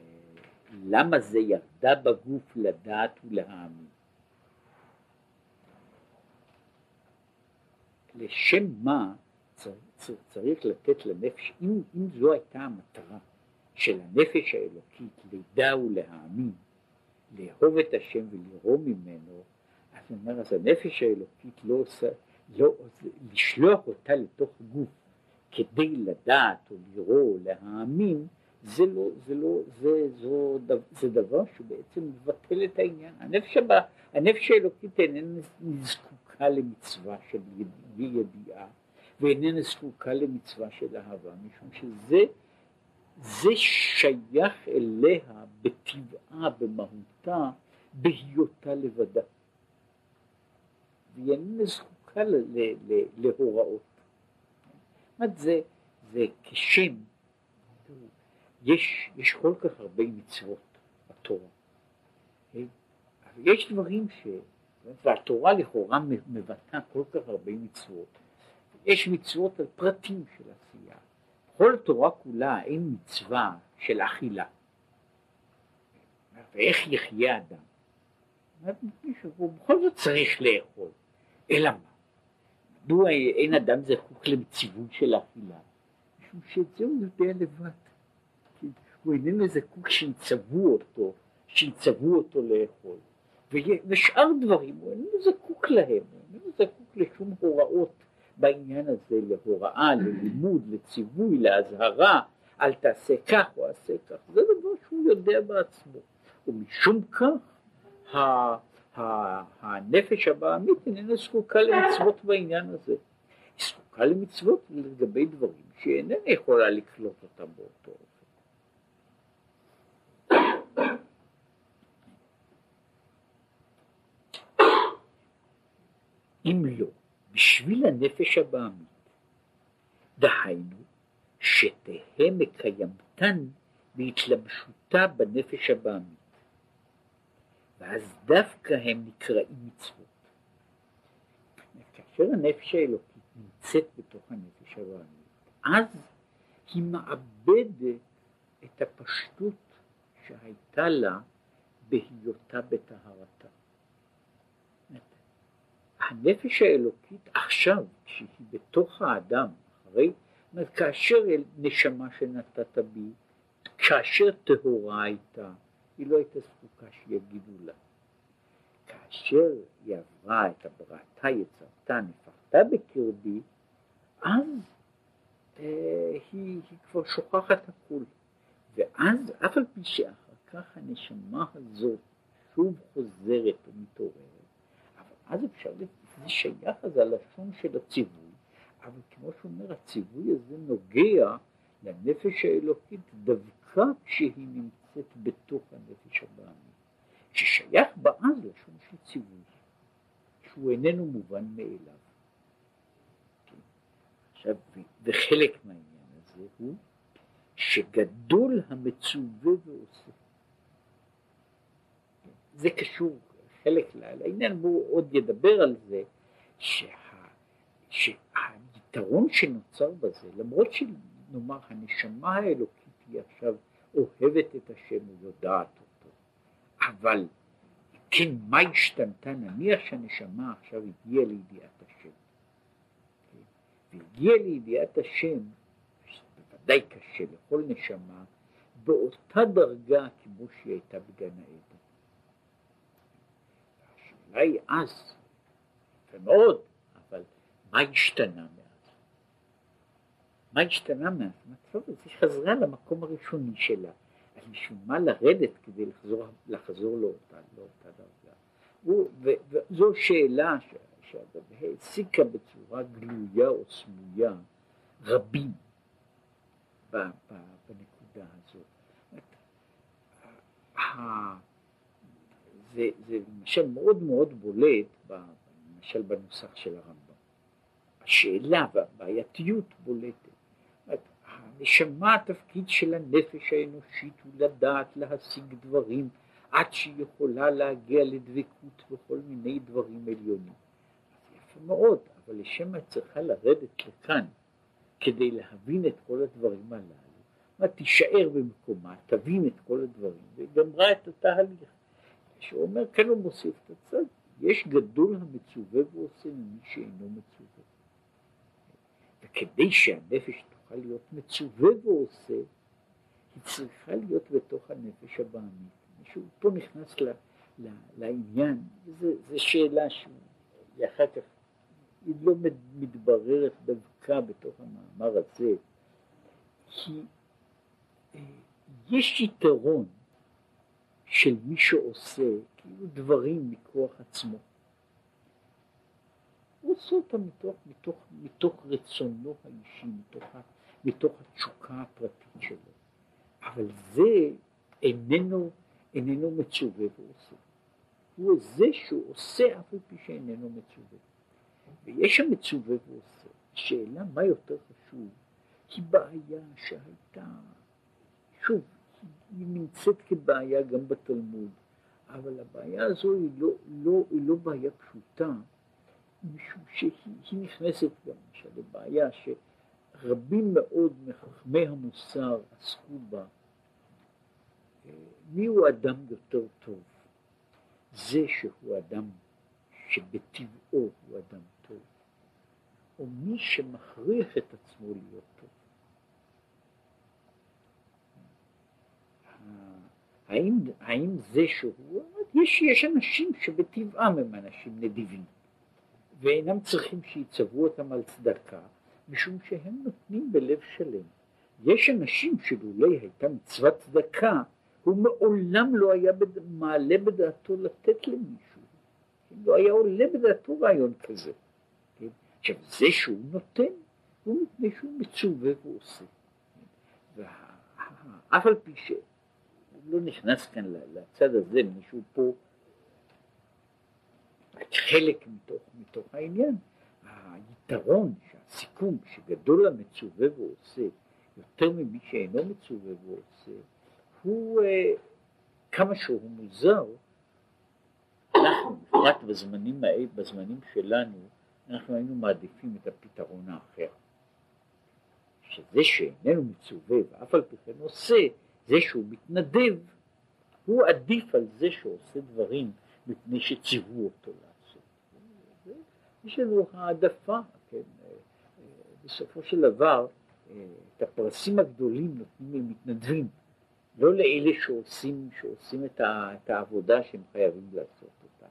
למה זה ירדה בגוף לדעת ולהאמין? לשם מה צריך, צריך לתת לנפש, אם, אם זו הייתה המטרה של הנפש האלוקית לידע ולהאמין, לאהוב את השם ולרום ממנו, אז אומר, אז הנפש האלוקית לא עושה, לא, לשלוח אותה לתוך גוף כדי לדעת או לראות או להאמין, זה לא, זה לא, זה, זו, זה דבר שבעצם מבטל את העניין. הנפש, הבא, הנפש האלוקית איננה זקוקה למצווה של ידיעה ואיננה זקוקה למצווה של אהבה, משום שזה זה שייך אליה בטבעה, במהותה, בהיותה לבדה. והיא איננה זקוקה זקוקה להוראות. זאת זה, זה כשם, יש, יש כל כך הרבה מצוות בתורה, יש דברים ש... והתורה לכאורה מבטאה כל כך הרבה מצוות. יש מצוות על פרטים של עשייה. בכל התורה כולה אין מצווה של אכילה. ואיך יחיה אדם? הוא בכל זאת צריך לאכול. אלא מה? מדוע אין אדם זקוק לציווי של אכילה? משום שאת זה הוא יודע לבד. הוא איננו זקוק שיצוו אותו, שיצוו אותו לאכול. ושאר דברים הוא איננו זקוק להם, הוא איננו זקוק לשום הוראות בעניין הזה, להוראה, ללימוד, לציווי, לאזהרה, אל תעשה כך או עשה כך, זה דבר שהוא יודע בעצמו. ומשום כך הנפש הבעמית איננה זקוקה למצוות בעניין הזה. היא זקוקה למצוות לגבי דברים שהיא איננה יכולה לקלוט אותם באותו אופן. אם לא, בשביל הנפש הבעמית, דהיינו שתהא מקיימתן בהתלבשותה בנפש הבעמית. ואז דווקא הם נקראים מצוות. כאשר הנפש האלוקית נמצאת בתוך הנפש הרענית, אז היא מאבדת את הפשטות שהייתה לה בהיותה בטהרתה. הנפש האלוקית עכשיו, כשהיא בתוך האדם, אחרי, כאשר נשמה שנתת בי, כאשר טהורה הייתה, היא לא הייתה זקוקה שיגידו לה. כאשר היא עברה את הבראתה יצרתה נפחתה בקרבי, אז אה, היא, היא כבר שוכחת הכול. ואז, אף על פי שאחר כך הנשמה הזאת שוב חוזרת ומתעוררת, אבל אז אפשר, זה שייך אז הלשון של הציווי, אבל כמו שאומר, הציווי הזה נוגע לנפש האלוקית דווקא כשהיא נמצאת בתוך הנפש הבעמית, ששייך בה אז לשון של ציווי, שהוא איננו מובן מאליו. כן. עכשיו, וחלק מהעניין הזה הוא שגדול המצווה ועושה. זה קשור חלק לעניין, והוא עוד ידבר על זה, שה, שהיתרון שנוצר בזה, למרות שנאמר הנשמה האלוקית היא עכשיו אוהבת את השם ויודעת אותו, אבל כן, מה השתנתה? נניח שהנשמה עכשיו הגיעה לידיעת השם, והגיעה לידיעת השם, ודאי קשה לכל נשמה, באותה דרגה כמו שהיא הייתה בגן העדן. השאלה היא אז, יפה מאוד, אבל מה השתנה מאז? מה השתנה? טוב, אז היא חזרה למקום הראשוני שלה, אז בשביל מה לרדת כדי לחזור, לחזור לאותה, לאותה דרגה? וזו שאלה שהעסיקה בצורה גלויה או סמויה רבים בנקודה הזאת. זה, זה למשל מאוד מאוד בולט, למשל בנוסח של הרמב"ם. השאלה והבעייתיות בולטת. הנשמה, התפקיד של הנפש האנושית הוא לדעת להשיג דברים עד שהיא יכולה להגיע לדבקות בכל מיני דברים עליונים. יפה מאוד, אבל לשם מה צריכה לרדת לכאן כדי להבין את כל הדברים הללו. מה תישאר במקומה, תבין את כל הדברים, וגמרה את התהליך. שהוא אומר, כן הוא מוסיף את הצד, יש גדול המצווה ועושה ממי שאינו מצווה. וכדי שהנפש תוכל להיות מצווה ועושה, היא צריכה להיות בתוך הנפש הבעמית. מישהו פה נכנס ל, ל, לעניין, זו שאלה שהיא אחר כך, היא לא מתבררת דווקא בתוך המאמר הזה, כי אה, יש יתרון של מי שעושה כאילו דברים מכוח עצמו. עושה אותם מתוך, מתוך, מתוך רצונו האישי, מתוך, מתוך התשוקה הפרטית שלו. אבל זה איננו, איננו מצווה ועושה. הוא זה שהוא עושה אף על פי שאיננו מצווה. ויש המצווה ועושה. השאלה מה יותר חשוב היא בעיה שהייתה, שוב, היא נמצאת כבעיה גם בתלמוד, אבל הבעיה הזו היא לא, לא, היא לא בעיה פשוטה, משום שהיא נכנסת גם למשל לבעיה שרבים מאוד מחכמי המוסר עסקו בה, מי הוא אדם יותר טוב? זה שהוא אדם שבטבעו הוא אדם טוב, או מי שמכריח את עצמו להיות טוב. האם, האם זה שהוא, יש, יש אנשים שבטבעם הם אנשים נדיבים ואינם צריכים שיצוו אותם על צדקה משום שהם נותנים בלב שלם. יש אנשים שלולי הייתה מצוות צדקה הוא מעולם לא היה בד... מעלה בדעתו לתת למישהו, כן? לא היה עולה בדעתו רעיון כזה. כן? עכשיו זה שהוא נותן הוא מפני שהוא מצווה ועושה. ואף על פי ש... לא נכנס כאן לצד הזה, מישהו פה חלק מתוך, מתוך העניין. היתרון שהסיכום שגדול המצווה ועושה יותר ממי שאינו מצווה ועושה הוא אה, כמה שהוא מוזר אנחנו בפרט בזמנים, בזמנים שלנו אנחנו היינו מעדיפים את הפתרון האחר שזה שאיננו מצווה ואף על פי כן עושה זה שהוא מתנדב, הוא עדיף על זה שעושה דברים מפני שציוו אותו לעשות. יש לנו העדפה, כן, בסופו של דבר את הפרסים הגדולים נותנים למתנדבים, לא לאלה שעושים, שעושים את, ה, העבודה שהם חייבים לעשות אותה.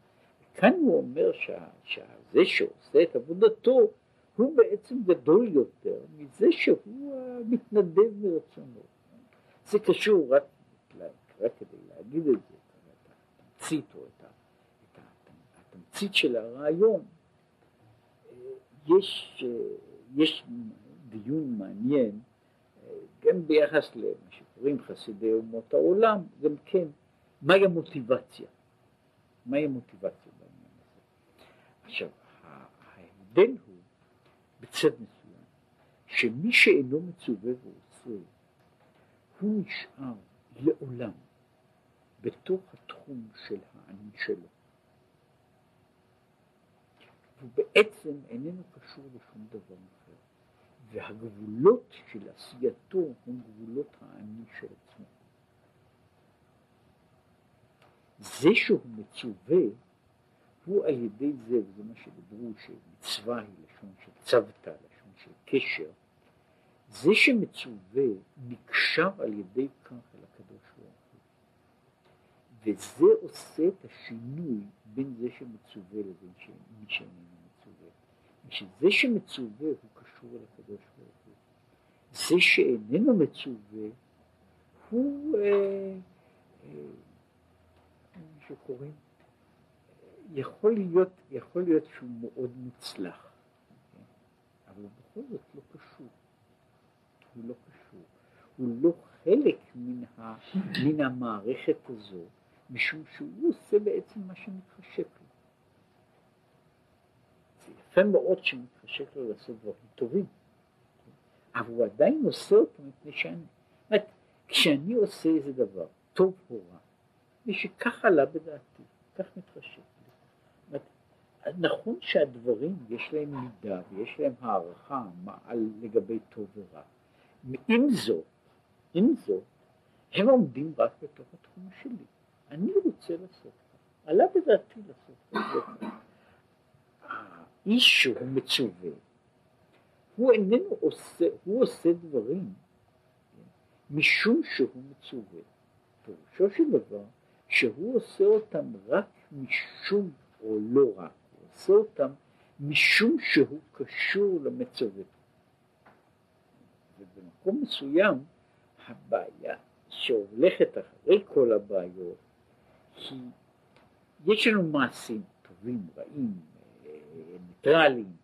כאן הוא אומר שזה שעושה את עבודתו הוא בעצם גדול יותר מזה שהוא מתנדב מרצונו. זה קשור רק, רק כדי להגיד את זה, את התמצית או את, את התמצית של הרעיון. יש, יש דיון מעניין גם ביחס למה שקוראים חסידי אומות העולם, גם כן, מהי המוטיבציה? מהי המוטיבציה בעניין הזה? עכשיו, ההבדל הוא בצד מסוים, שמי שאינו מצווה ועושה, הוא נשאר לעולם בתוך התחום של האני שלו. הוא בעצם איננו קשור לשום דבר אחר, והגבולות של עשייתו הם גבולות האני של עצמו. זה שהוא מצווה הוא על ידי זה, וזה מה שדיברו, שמצווה היא לשון של צוותא, לשון של קשר, זה שמצווה נקשר על ידי כך אל הקדוש ברוך הוא. וזה עושה את השינוי בין זה שמצווה לבין מי שאיננו. שזה שמצווה הוא קשור אל הקדוש ברוך הוא. זה שאיננו מצווה הוא אה, אה, שקוראים יכול להיות, יכול להיות שהוא מאוד מוצלח, כן? אבל בכל זאת לא קשור. הוא לא קשור. הוא לא חלק מן, ה, מן המערכת הזו, משום שהוא עושה בעצם מה שמתחשק לו. יפה מאוד שמתחשק לו לעשות דברים טובים? אבל הוא עדיין עושה אותם מפני שאני. אומרת, כשאני עושה איזה דבר, טוב או רע, ושכך עלה בדעתי, כך מתחשק. נכון שהדברים יש להם מידה ויש להם הערכה על לגבי טוב ורע. עם זאת, עם זאת, הם עומדים רק בתוך התחום שלי. אני רוצה לעשות כך. עלה בדעתי לעשות כך. האיש שהוא מצווה, הוא איננו עושה, הוא עושה דברים משום שהוא מצווה. פירושו של דבר שהוא עושה אותם רק משום או לא רק. עושה אותם משום שהוא קשור למצווה. ובמקום מסוים הבעיה שהולכת אחרי כל הבעיות היא, יש לנו מעשים טובים, רעים, ניטרליים.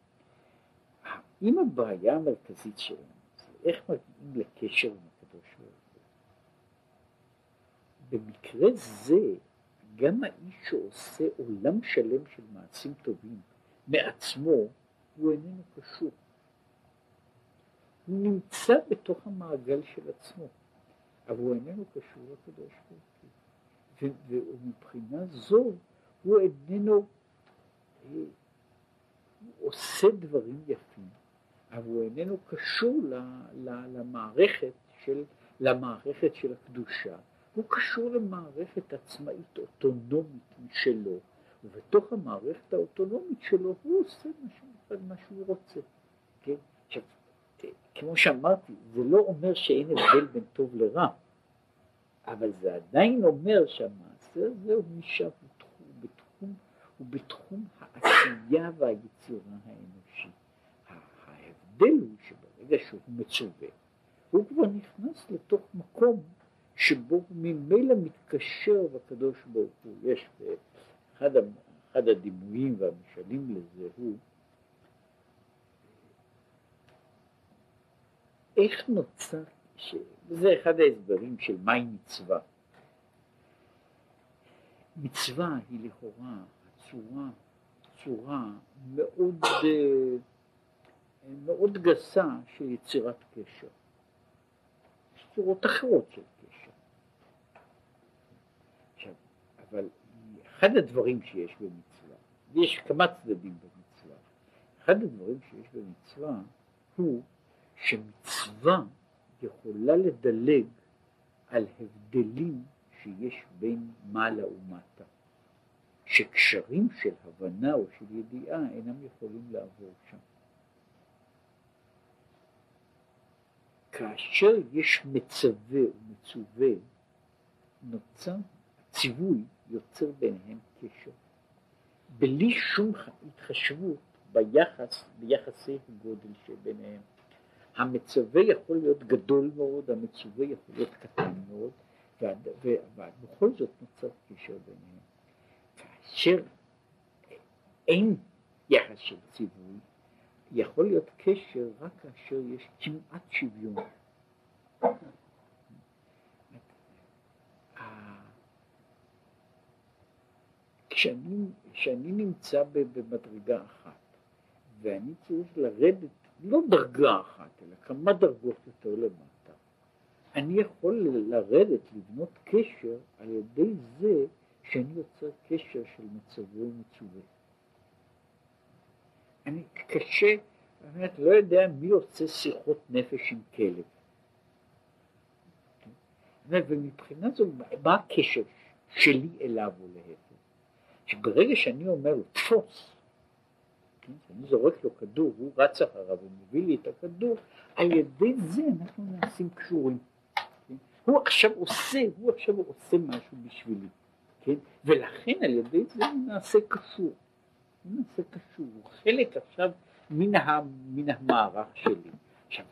אם הבעיה המרכזית שלנו זה איך מגיעים לקשר עם הקדוש ברוך הוא. במקרה זה גם האיש שעושה עולם שלם של מעשים טובים מעצמו, הוא איננו קשור. הוא נמצא בתוך המעגל של עצמו, אבל הוא איננו קשור לקדוש ברוך הוא. ומבחינה זו הוא איננו, אה, הוא עושה דברים יפים, אבל הוא איננו קשור למערכת של, למערכת של הקדושה, הוא קשור למערכת עצמאית אוטונומית משלו, ובתוך המערכת האוטונומית שלו הוא עושה מה שהוא, מה שהוא רוצה. כן? עכשיו, כמו שאמרתי, זה לא אומר שאין הבדל בין טוב לרע, אבל זה עדיין אומר שהמעשה הזה הוא נשאר בתחום, בתחום, הוא בתחום העשייה והיצירה האנושי. ההבדל הוא שברגע שהוא מצווה, הוא כבר נכנס לתוך מקום שבו הוא ממילא מתקשר בקדוש ברוך הוא. יש אחד, הדימויים והמשלים לזה הוא איך נוצר, ש... זה אחד ההסברים של מהי מצווה. מצווה היא לכאורה צורה, צורה מאוד, מאוד גסה של יצירת קשר. יש צורות אחרות של אבל אחד הדברים שיש במצווה, ויש כמה צדדים במצווה, אחד הדברים שיש במצווה הוא שמצווה יכולה לדלג על הבדלים שיש בין מעלה ומטה, שקשרים של הבנה או של ידיעה אינם יכולים לעבור שם. כאשר יש מצווה ומצווה, נוצר ציווי יוצר ביניהם קשר. בלי שום התחשבות ביחס, ביחסי הגודל שביניהם. המצווה יכול להיות גדול מאוד, המצווה יכול להיות קטן מאוד, ובכל זאת נוצר קשר ביניהם. כאשר אין יחס של ציווי, יכול להיות קשר רק כאשר יש כמעט שוויון. כשאני, כשאני נמצא במדרגה אחת ואני צריך לרדת לא דרגה אחת אלא כמה דרגות יותר למטה אני יכול לרדת לבנות קשר על ידי זה שאני יוצר קשר של מצבו ומצווה. אני קשה, באמת לא יודע מי עושה שיחות נפש עם כלב. ומבחינה זו, מה הקשר שלי אליו או להפך? שברגע שאני אומר לו תפוס, כן, אני זורק לו כדור, הוא רץ אחריו ומביא לי את הכדור, על ידי זה אנחנו נעשים קשורים. כן? הוא עכשיו עושה, הוא עכשיו עושה משהו בשבילי, כן? ולכן על ידי זה הוא נעשה קשור. הוא נעשה קשור, הוא חלק עכשיו מן, ה, מן המערך שלי. עכשיו,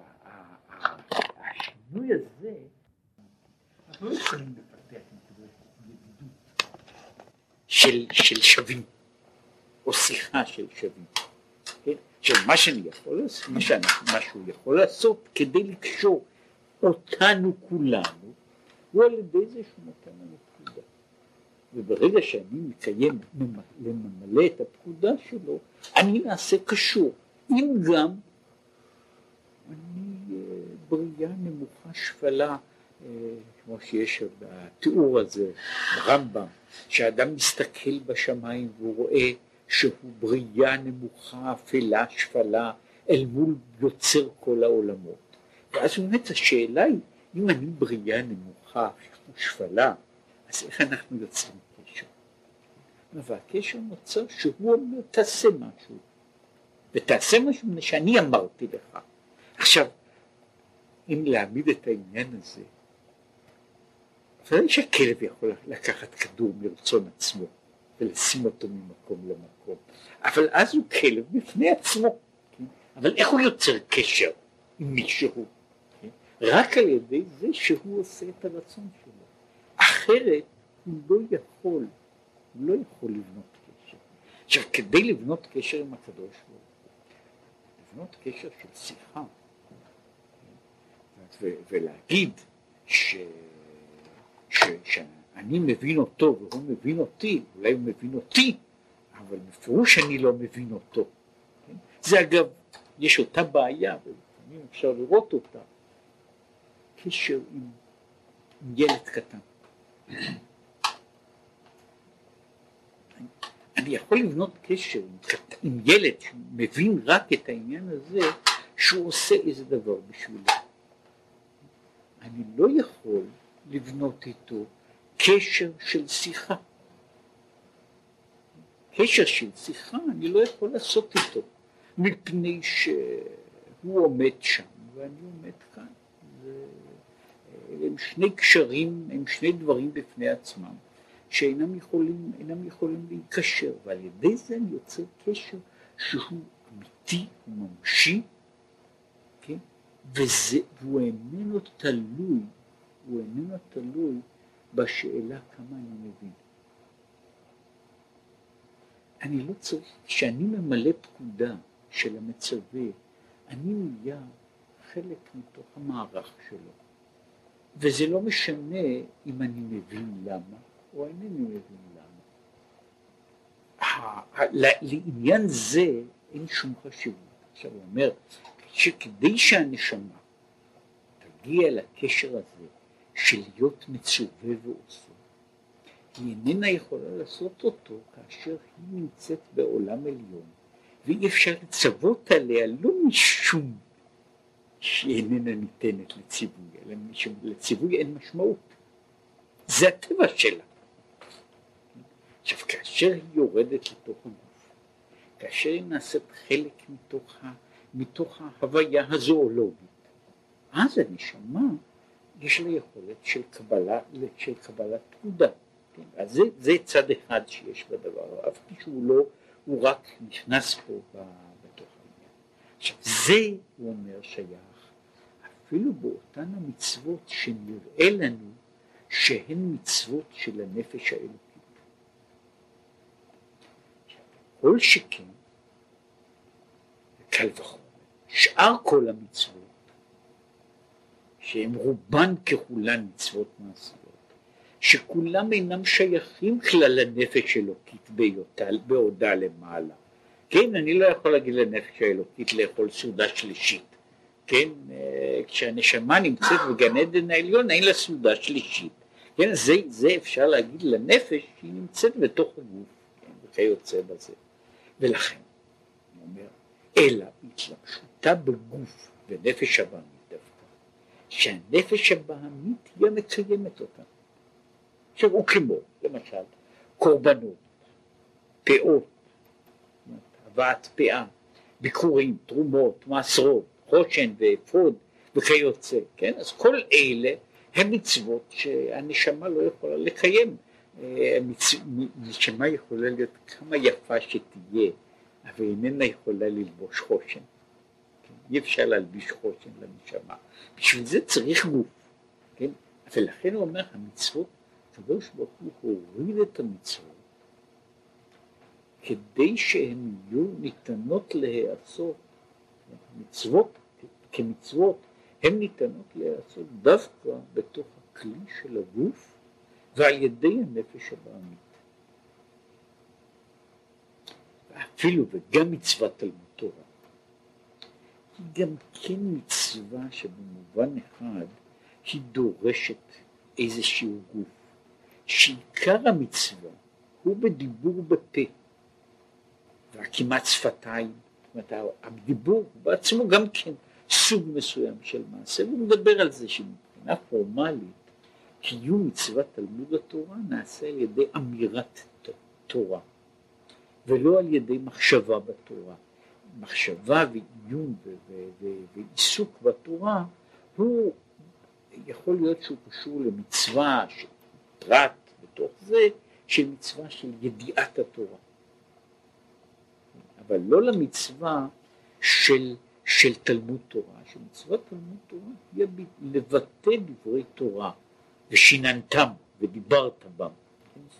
השינוי הזה, אנחנו לא יכולים לפתח של, של שווים, או שיחה של שווים. כן? עכשיו מה שאני יכול לעשות, מה, שאני, מה שהוא יכול לעשות כדי לקשור אותנו כולנו, הוא על ידי זה שהוא נותן לנו. וברגע שאני מקיים, לממלא את הפקודה שלו, אני נעשה קשור. אם גם אני אה, בריאה נמוכה שפלה כמו שיש בתיאור הזה ברמב"ם, שאדם מסתכל בשמיים והוא רואה שהוא בריאה נמוכה, אפלה, שפלה, אל מול יוצר כל העולמות. ואז באמת השאלה היא, אם אני בריאה נמוכה, שפלה, אז איך אנחנו יוצרים והקשר נוצר שהוא אומר, תעשה משהו, ותעשה משהו שאני אמרתי לך. עכשיו, אם להעמיד את העניין הזה ודאי שהכלב יכול לקחת כדור מרצון עצמו ולשים אותו ממקום למקום, אבל אז הוא כלב בפני עצמו, כן? אבל איך הוא יוצר קשר עם מישהו? כן? רק על ידי זה שהוא עושה את הרצון שלו, אחרת הוא לא יכול, לא יכול לבנות קשר. עכשיו כדי לבנות קשר עם הקדוש ברוך הוא, לבנות קשר של שיחה, כן? ולהגיד ש... שאני מבין אותו והוא מבין אותי, אולי הוא מבין אותי, אבל בפירוש אני לא מבין אותו. כן? זה אגב, יש אותה בעיה, ולפעמים אפשר לראות אותה, קשר עם, עם ילד קטן. אני יכול לבנות קשר עם, עם ילד שמבין רק את העניין הזה, שהוא עושה איזה דבר בשבילי. אני לא יכול לבנות איתו קשר של שיחה. קשר של שיחה אני לא יכול לעשות איתו, מפני שהוא עומד שם ואני עומד כאן. זה, הם שני קשרים, הם שני דברים בפני עצמם, שאינם יכולים, יכולים להיקשר, ועל ידי זה אני יוצר קשר שהוא אמיתי, הוא ממשי, כן? וזה, והוא איננו תלוי הוא איננו תלוי בשאלה כמה אני מבין. אני לא צריך, כשאני ממלא פקודה של המצווה, אני נהיה חלק מתוך המערך שלו. וזה לא משנה אם אני מבין למה או אינני מבין למה. לעניין זה אין שום חשיבות. עכשיו הוא אומר שכדי שהנשמה תגיע לקשר הזה של להיות מצווה ועושה. היא איננה יכולה לעשות אותו כאשר היא נמצאת בעולם עליון, ואי אפשר לצוות עליה לא משום שהיא איננה ניתנת לציווי, אלא משום לציווי אין משמעות. זה הטבע שלה. עכשיו, כאשר היא יורדת לתוך הגוף, כאשר היא נעשית חלק מתוך, ה, מתוך ההוויה הזואולוגית, אז הנשמה יש לה יכולת של קבלה, של קבלת פקודה. כן? אז זה, זה צד אחד שיש בדבר, אף פי שהוא לא, הוא רק נכנס פה בתוך העניין. עכשיו זה, הוא אומר, שייך אפילו באותן המצוות שנראה לנו שהן מצוות של הנפש האלוקית. כל שכן, קל וחומר, שאר כל המצוות, שהן רובן ככולן מצוות מעשיות, שכולם אינם שייכים כלל לנפש אלוקית בעודה למעלה. כן, אני לא יכול להגיד לנפש האלוקית לאכול סעודה שלישית. כן, אה, כשהנשמה נמצאת בגן עדן העליון אין לה סעודה שלישית. כן, זה, זה אפשר להגיד לנפש שהיא נמצאת בתוך הגוף, כן, וכיוצא בזה. ולכן, הוא אומר, אלא התלבשותה בגוף ונפש הבאמית דווקא, שהנפש הבאמית היא המקיימת אותה. עכשיו הוא כמו, למשל, קורבנות, פאות, הבאת פאה, ביקורים, תרומות, מעשרות, חושן ואפוד וכיוצא, כן? אז כל אלה הם מצוות שהנשמה לא יכולה לקיים. אה, נשמה יכולה להיות כמה יפה שתהיה, אבל איננה יכולה ללבוש חושן. כן? אי אפשר להלביש חושן לנשמה. בשביל זה צריך גוף. כן? ולכן הוא אומר, המצוות, הקדוש ברוך הוא הוריד את המצוות כדי שהן יהיו ניתנות להיעשות. מצוות כמצוות הן ניתנות להיעשות דווקא בתוך הכלי של הגוף ועל ידי הנפש הבעמית. ואפילו וגם מצוות תלמוד תורה היא גם כן מצווה שבמובן אחד היא דורשת איזשהו גוף, שעיקר המצווה הוא בדיבור בפה והכמעט שפתיים, זאת אומרת הדיבור בעצמו גם כן סוג מסוים של מעשה, והוא מדבר על זה שמבחינה פורמלית קיום מצוות תלמוד התורה נעשה על ידי אמירת תורה ולא על ידי מחשבה בתורה. מחשבה ועיון ועיסוק בתורה הוא יכול להיות שהוא קשור למצווה של פרט בתוך זה של מצווה של ידיעת התורה. אבל לא למצווה של, של תלמוד תורה, שמצוות תלמוד תורה היא לבטא דברי תורה ושיננתם ודיברת בם.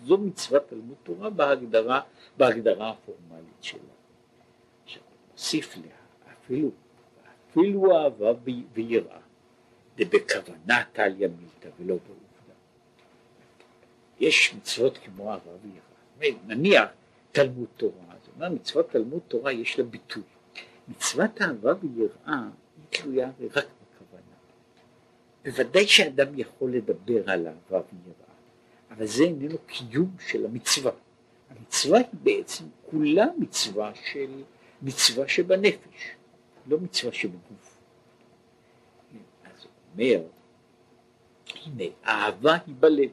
זו מצוות תלמוד תורה בהגדרה, בהגדרה הפורמלית שלה. עכשיו, נוסיף לה, אפילו, אפילו אהבה ויראה, דבכוונה טליה מילתא ולא בעובדה. יש מצוות כמו אהבה ויראה. נניח תלמוד תורה, זאת אומרת מצוות תלמוד תורה יש לה ביטוי. מצוות אהבה ויראה היא תלויה רק בוודאי שאדם יכול לדבר על אהבה ויראה, אבל זה איננו קיום של המצווה. המצווה היא בעצם כולה מצווה של מצווה שבנפש, לא מצווה שבגוף. אז הוא אומר, הנה, אהבה היא בלב,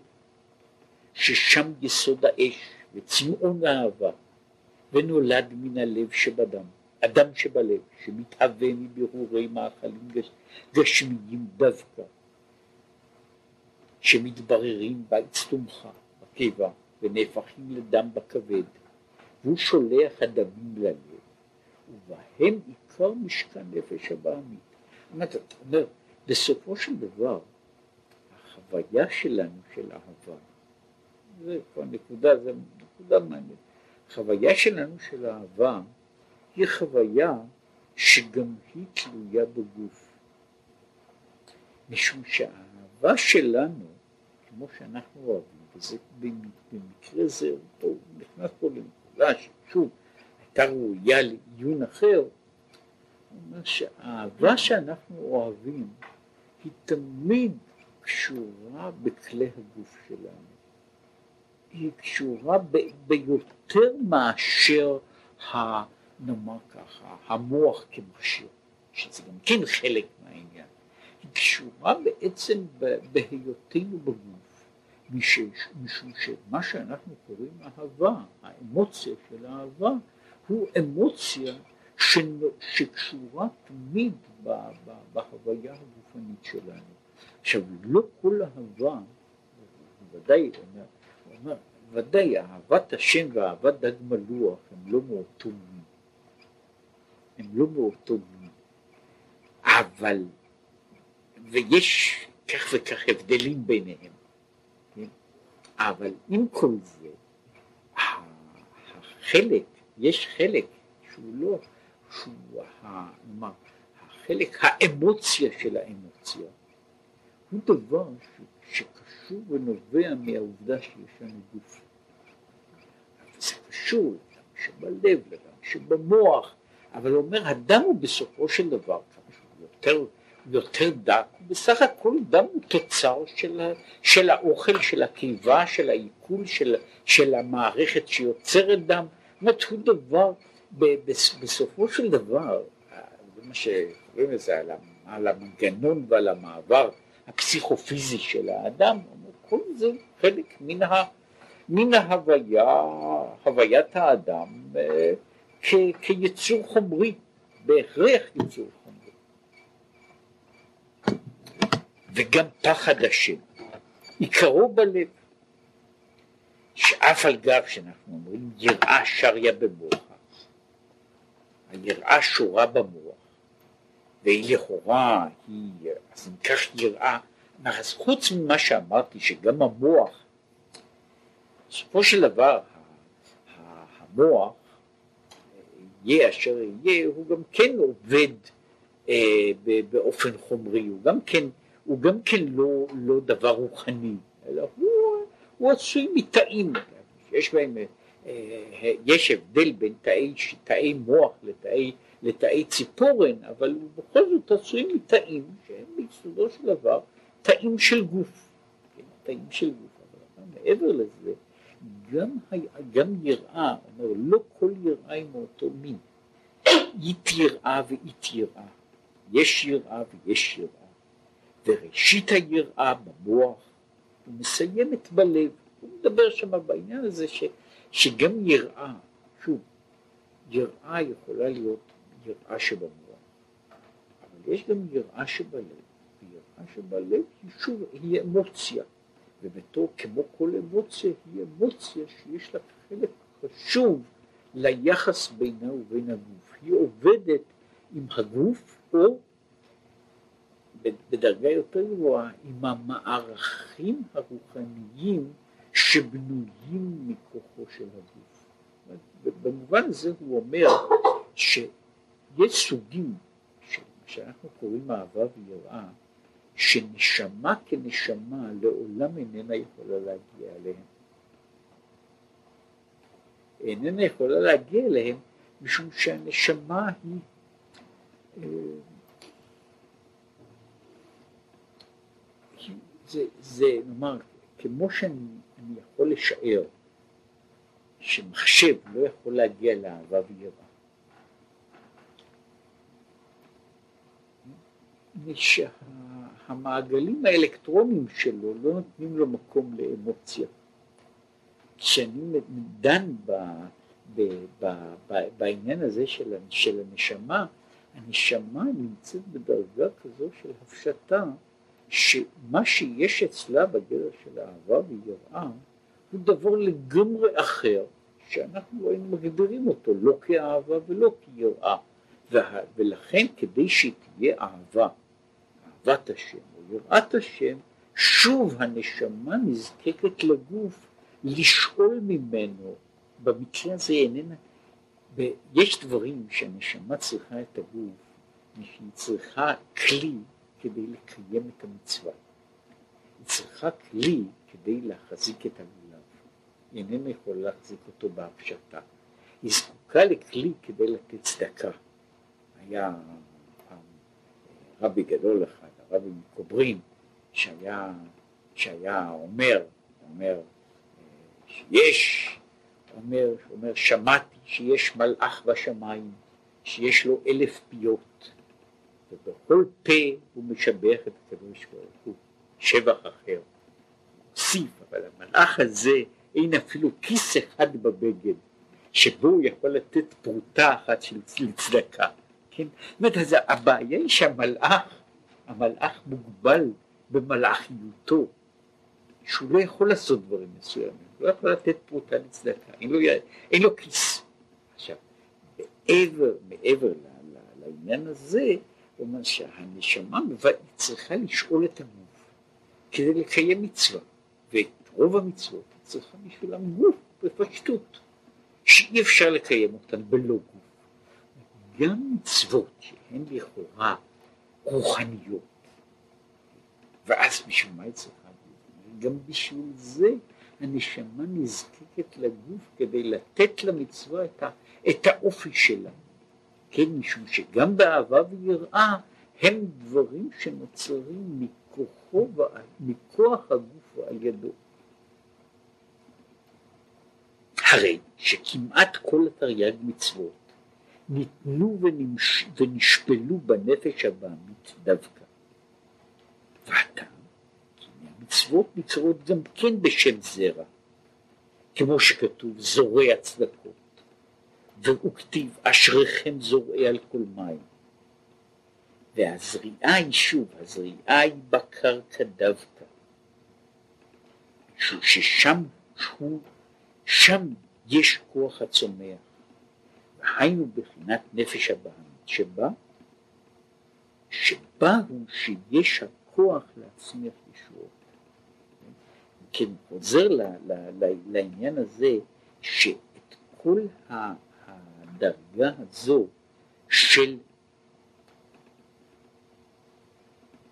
ששם יסוד האש וצמאון האהבה, ונולד מן הלב שבדם, אדם שבלב, שמתהווה מבירורי מאכלים גשמיים דווקא, שמתבררים באצטומך, בקיבה, ונהפכים לדם בכבד, והוא שולח הדמים ללב, ובהם עיקר משכן נפש הבעמית. אתה אומר, בסופו של דבר, החוויה שלנו של אהבה, זה כבר נקודה, זה נקודה מעניינת, החוויה שלנו של אהבה היא חוויה שגם היא תלויה בגוף. משום שהאהבה שלנו כמו שאנחנו אוהבים, וזה במקרה זה, הוא נכנס פה לנקודה ששוב הייתה ראויה לעיון אחר, הוא אומר שהאהבה שאנחנו אוהבים היא תמיד קשורה בכלי הגוף שלנו. היא קשורה ב, ביותר מאשר, ה, נאמר ככה, המוח כמכשיר, שזה גם כן חלק מהעניין. קשורה בעצם בהיותנו בגוף. משום שמה שאנחנו קוראים אהבה, האמוציה של אהבה, הוא אמוציה שקשורה תמיד בהוויה הגופנית שלנו. עכשיו, לא כל אהבה, בוודאי, הוא אומר, ודאי, אהבת השם ואהבת דג מלוח הם לא מאותו מין. הם לא מאותו מין. אבל, ויש כך וכך הבדלים ביניהם, כן? אבל עם כל זה, החלק, יש חלק שהוא לא, שהוא, נאמר, החלק, האמוציה של האמוציה, הוא דבר ש, שקשור ונובע מהעובדה שיש לנו גוף. זה קשור לדם שבלב, לדם שבמוח, אבל הוא אומר, הדם הוא בסופו של דבר, כמה שהוא יותר, יותר דק, בסך הכל דם הוא תוצר של, של האוכל, של הקיבה, של העיכול, של, של המערכת שיוצרת דם, זאת אומרת, הוא דבר, בסופו של דבר, זה מה שקוראים לזה, על המנגנון ועל המעבר הפסיכופיזי של האדם, כל זה חלק מן, ה, מן ההוויה, הוויית האדם אה, כ, כיצור חומרי, בהכרח יצור חומרי. וגם פחד השם, עיקרו בלב, שאף על גב שאנחנו אומרים יראה שריה במוח, היראה שורה במוח, והיא לכאורה, היא, אז אם כך יראה, אז חוץ ממה שאמרתי שגם המוח, בסופו של דבר המוח, יהיה אשר יהיה, הוא גם כן עובד אה, באופן חומרי, הוא גם כן, הוא גם כן לא, לא דבר רוחני, אלא הוא, הוא עשוי מתאים, יש בהם, אה, יש הבדל בין תאי, תאי מוח לתאי לתאי ציפורן, אבל הוא בכל זאת עשוי מתאים שהם ביסודו של דבר תאים של גוף, כן, תאים של גוף, אבל מעבר לזה, גם, גם יראה, אומר לא כל יראה היא מאותו מין, (coughs) אית יראה ואית יראה, יש יראה ויש יראה, וראשית היראה במוח ומסיימת בלב, הוא מדבר שם בעניין הזה ש, שגם יראה, שוב, יראה יכולה להיות יראה שבמוח, אבל יש גם יראה שבלב, ויראה שבלב היא שוב, היא אמוציה, ובתור כמו כל אמוציה, היא אמוציה שיש לה חלק חשוב ליחס בינה ובין הגוף, היא עובדת עם הגוף או בדרגה יותר גבוהה עם המערכים הרוחניים שבנויים מכוחו של הגוף. במובן הזה הוא אומר ש... יש סוגים שאנחנו קוראים אהבה ויראה, שנשמה כנשמה לעולם איננה יכולה להגיע אליהם. איננה יכולה להגיע אליהם משום שהנשמה היא אה, זה, זה נאמר, כמו שאני יכול לשער שמחשב לא יכול להגיע לאהבה ויראה שהמעגלים האלקטרוניים שלו לא נותנים לו מקום לאמוציה. כשאני דן ב, ב, ב, ב, בעניין הזה של, של הנשמה, הנשמה נמצאת בדרגה כזו של הפשטה, שמה שיש אצלה בגדר של אהבה ויראה הוא דבר לגמרי אחר, שאנחנו היינו מגדירים אותו לא כאהבה ולא כיראה, ולכן כדי שתהיה אהבה אהבת השם או יראת השם, שוב הנשמה נזקקת לגוף לשאול ממנו, במקרה הזה איננה, יש דברים שהנשמה צריכה את הגוף, שהיא צריכה כלי כדי לקיים את המצווה. היא צריכה כלי כדי להחזיק את הלולב. היא איננה יכולה להחזיק אותו בהפשטה. היא זקוקה לכלי כדי לתת צדקה. היה רבי גדול אחד, הרבי מקוברין, שהיה, שהיה אומר, אומר שיש, אומר, אומר שמעתי שיש מלאך בשמיים, שיש לו אלף פיות, ובכל פה הוא משבח את הקדוש ברוך הוא, שבח אחר. הוסיף, אבל המלאך הזה אין אפילו כיס אחד בבגד, שבו הוא יכול לתת פרוטה אחת של צדקה. כן? זאת אומרת, הבעיה היא שהמלאך המלאך מוגבל במלאכיותו, שהוא לא יכול לעשות דברים מסוימים. לא יכול לתת פרוטה לצדקה, אין לו, אין לו כיס. עכשיו, מעבר, מעבר לעניין הזה, אומר שהנשמה צריכה לשאול את הגוף כדי לקיים מצווה, ואת רוב המצוות היא צריכה בשבילם גוף בפשטות, שאי אפשר לקיים אותן בלא גוף. גם מצוות שהן לכאורה רוחניות, ואז בשביל מה היא צריכה גוף? גם בשביל זה הנשמה נזקקת לגוף כדי לתת למצווה את האופי שלה. כן, משום שגם באהבה ויראה הם דברים שנוצרים מכוחו מכוח הגוף ועל ידו. הרי שכמעט כל התרי"ג מצוות ניתנו ונמש... ונשפלו בנפש הבעמית דווקא. כי המצוות נקראות גם כן בשם זרע, כמו שכתוב זורע צדקות, וכתיב אשריכם זורעי על כל מים. והזריעה היא שוב, הזריעה היא בקרקע דווקא, ששם הוא, שם יש כוח הצומח, היינו בחינת נפש הבעמית שבה, שבה הוא שיש הכוח להצמיח ישועות. כן, חוזר לעניין הזה שאת כל הדרגה הזו של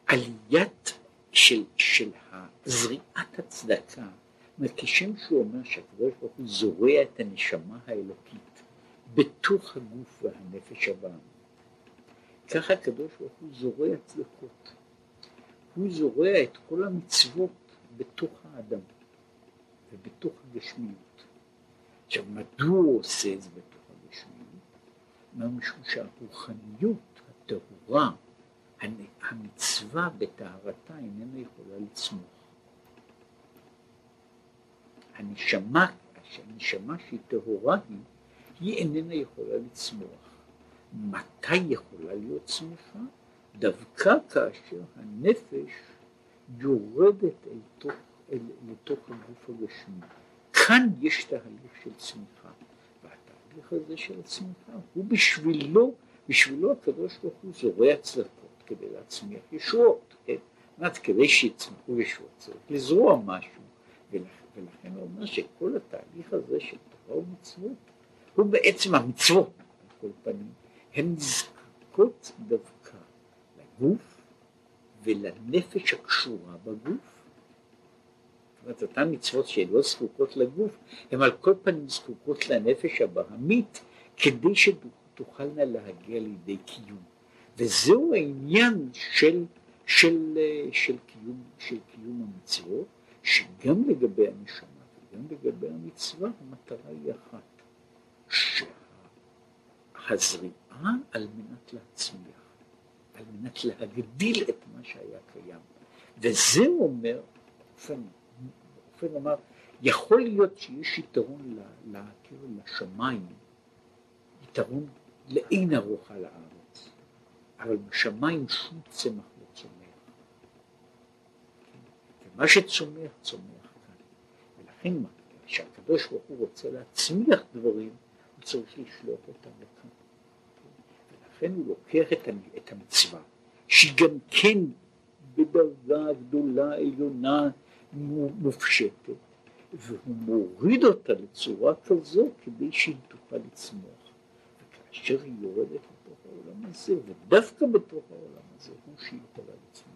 עליית של, של זריעת הצדקה, כשם שהוא אומר שהקדוש ברוך הוא זורע את הנשמה האלוקית בתוך הגוף והנפש הבאה. ככה הקדוש ברוך הוא זורע צדקות. הוא זורע את כל המצוות בתוך האדם ובתוך הגשמיות. עכשיו, מדוע הוא עושה את זה? מה משום שהרוחניות הטהורה, המצווה בטהרתה איננה יכולה לצמוח. הנשמה, הנשמה שהיא טהורה היא היא איננה יכולה לצמוח. מתי יכולה להיות צמיחה? דווקא כאשר הנפש יורדת אל תוך, אל, לתוך הגוף הגשמי. כאן יש תהליך של צמיחה, הזה של הצמיחה הוא בשבילו, בשבילו הקדוש ברוך הוא זורע צדקות כדי להצמיח ישועות, כן? זאת כדי שיצמחו ישועות צריך לזרוע משהו, ולכן הוא אומר שכל התהליך הזה של תורה ומצוות הוא בעצם המצוות, על כל פנים, הן נזקקות דווקא לגוף ולנפש הקשורה בגוף. אומרת, אותן מצוות שלא זקוקות לגוף, הן על כל פנים זקוקות לנפש הבהמית, כדי שתוכלנה להגיע לידי קיום. וזהו העניין של, של, של, קיום, של קיום המצוות, שגם לגבי הנשמה וגם לגבי המצווה המטרה היא אחת. שהזריעה על מנת להצמיח, על מנת להגדיל את מה שהיה קיים. וזה אומר, באופן, באופן אומר, יכול להיות שיש יתרון לשמיים, יתרון לאין ארוך על הארץ, אבל בשמיים שום צמח לא צומח. ומה שצומח, צומח כאן. ולכן כשהקדוש ברוך הוא רוצה להצמיח דברים, צריך לשלוח אותם לכאן. ולכן הוא לוקח את המצווה, שהיא גם כן בדרגה גדולה עליונה מופשטת, והוא מוריד אותה לצורה כזו כדי שהיא תוכל לצמוח. וכאשר היא יורדת לתוך העולם הזה, ודווקא בתוך העולם הזה, הוא שהיא יכולה לצמוח.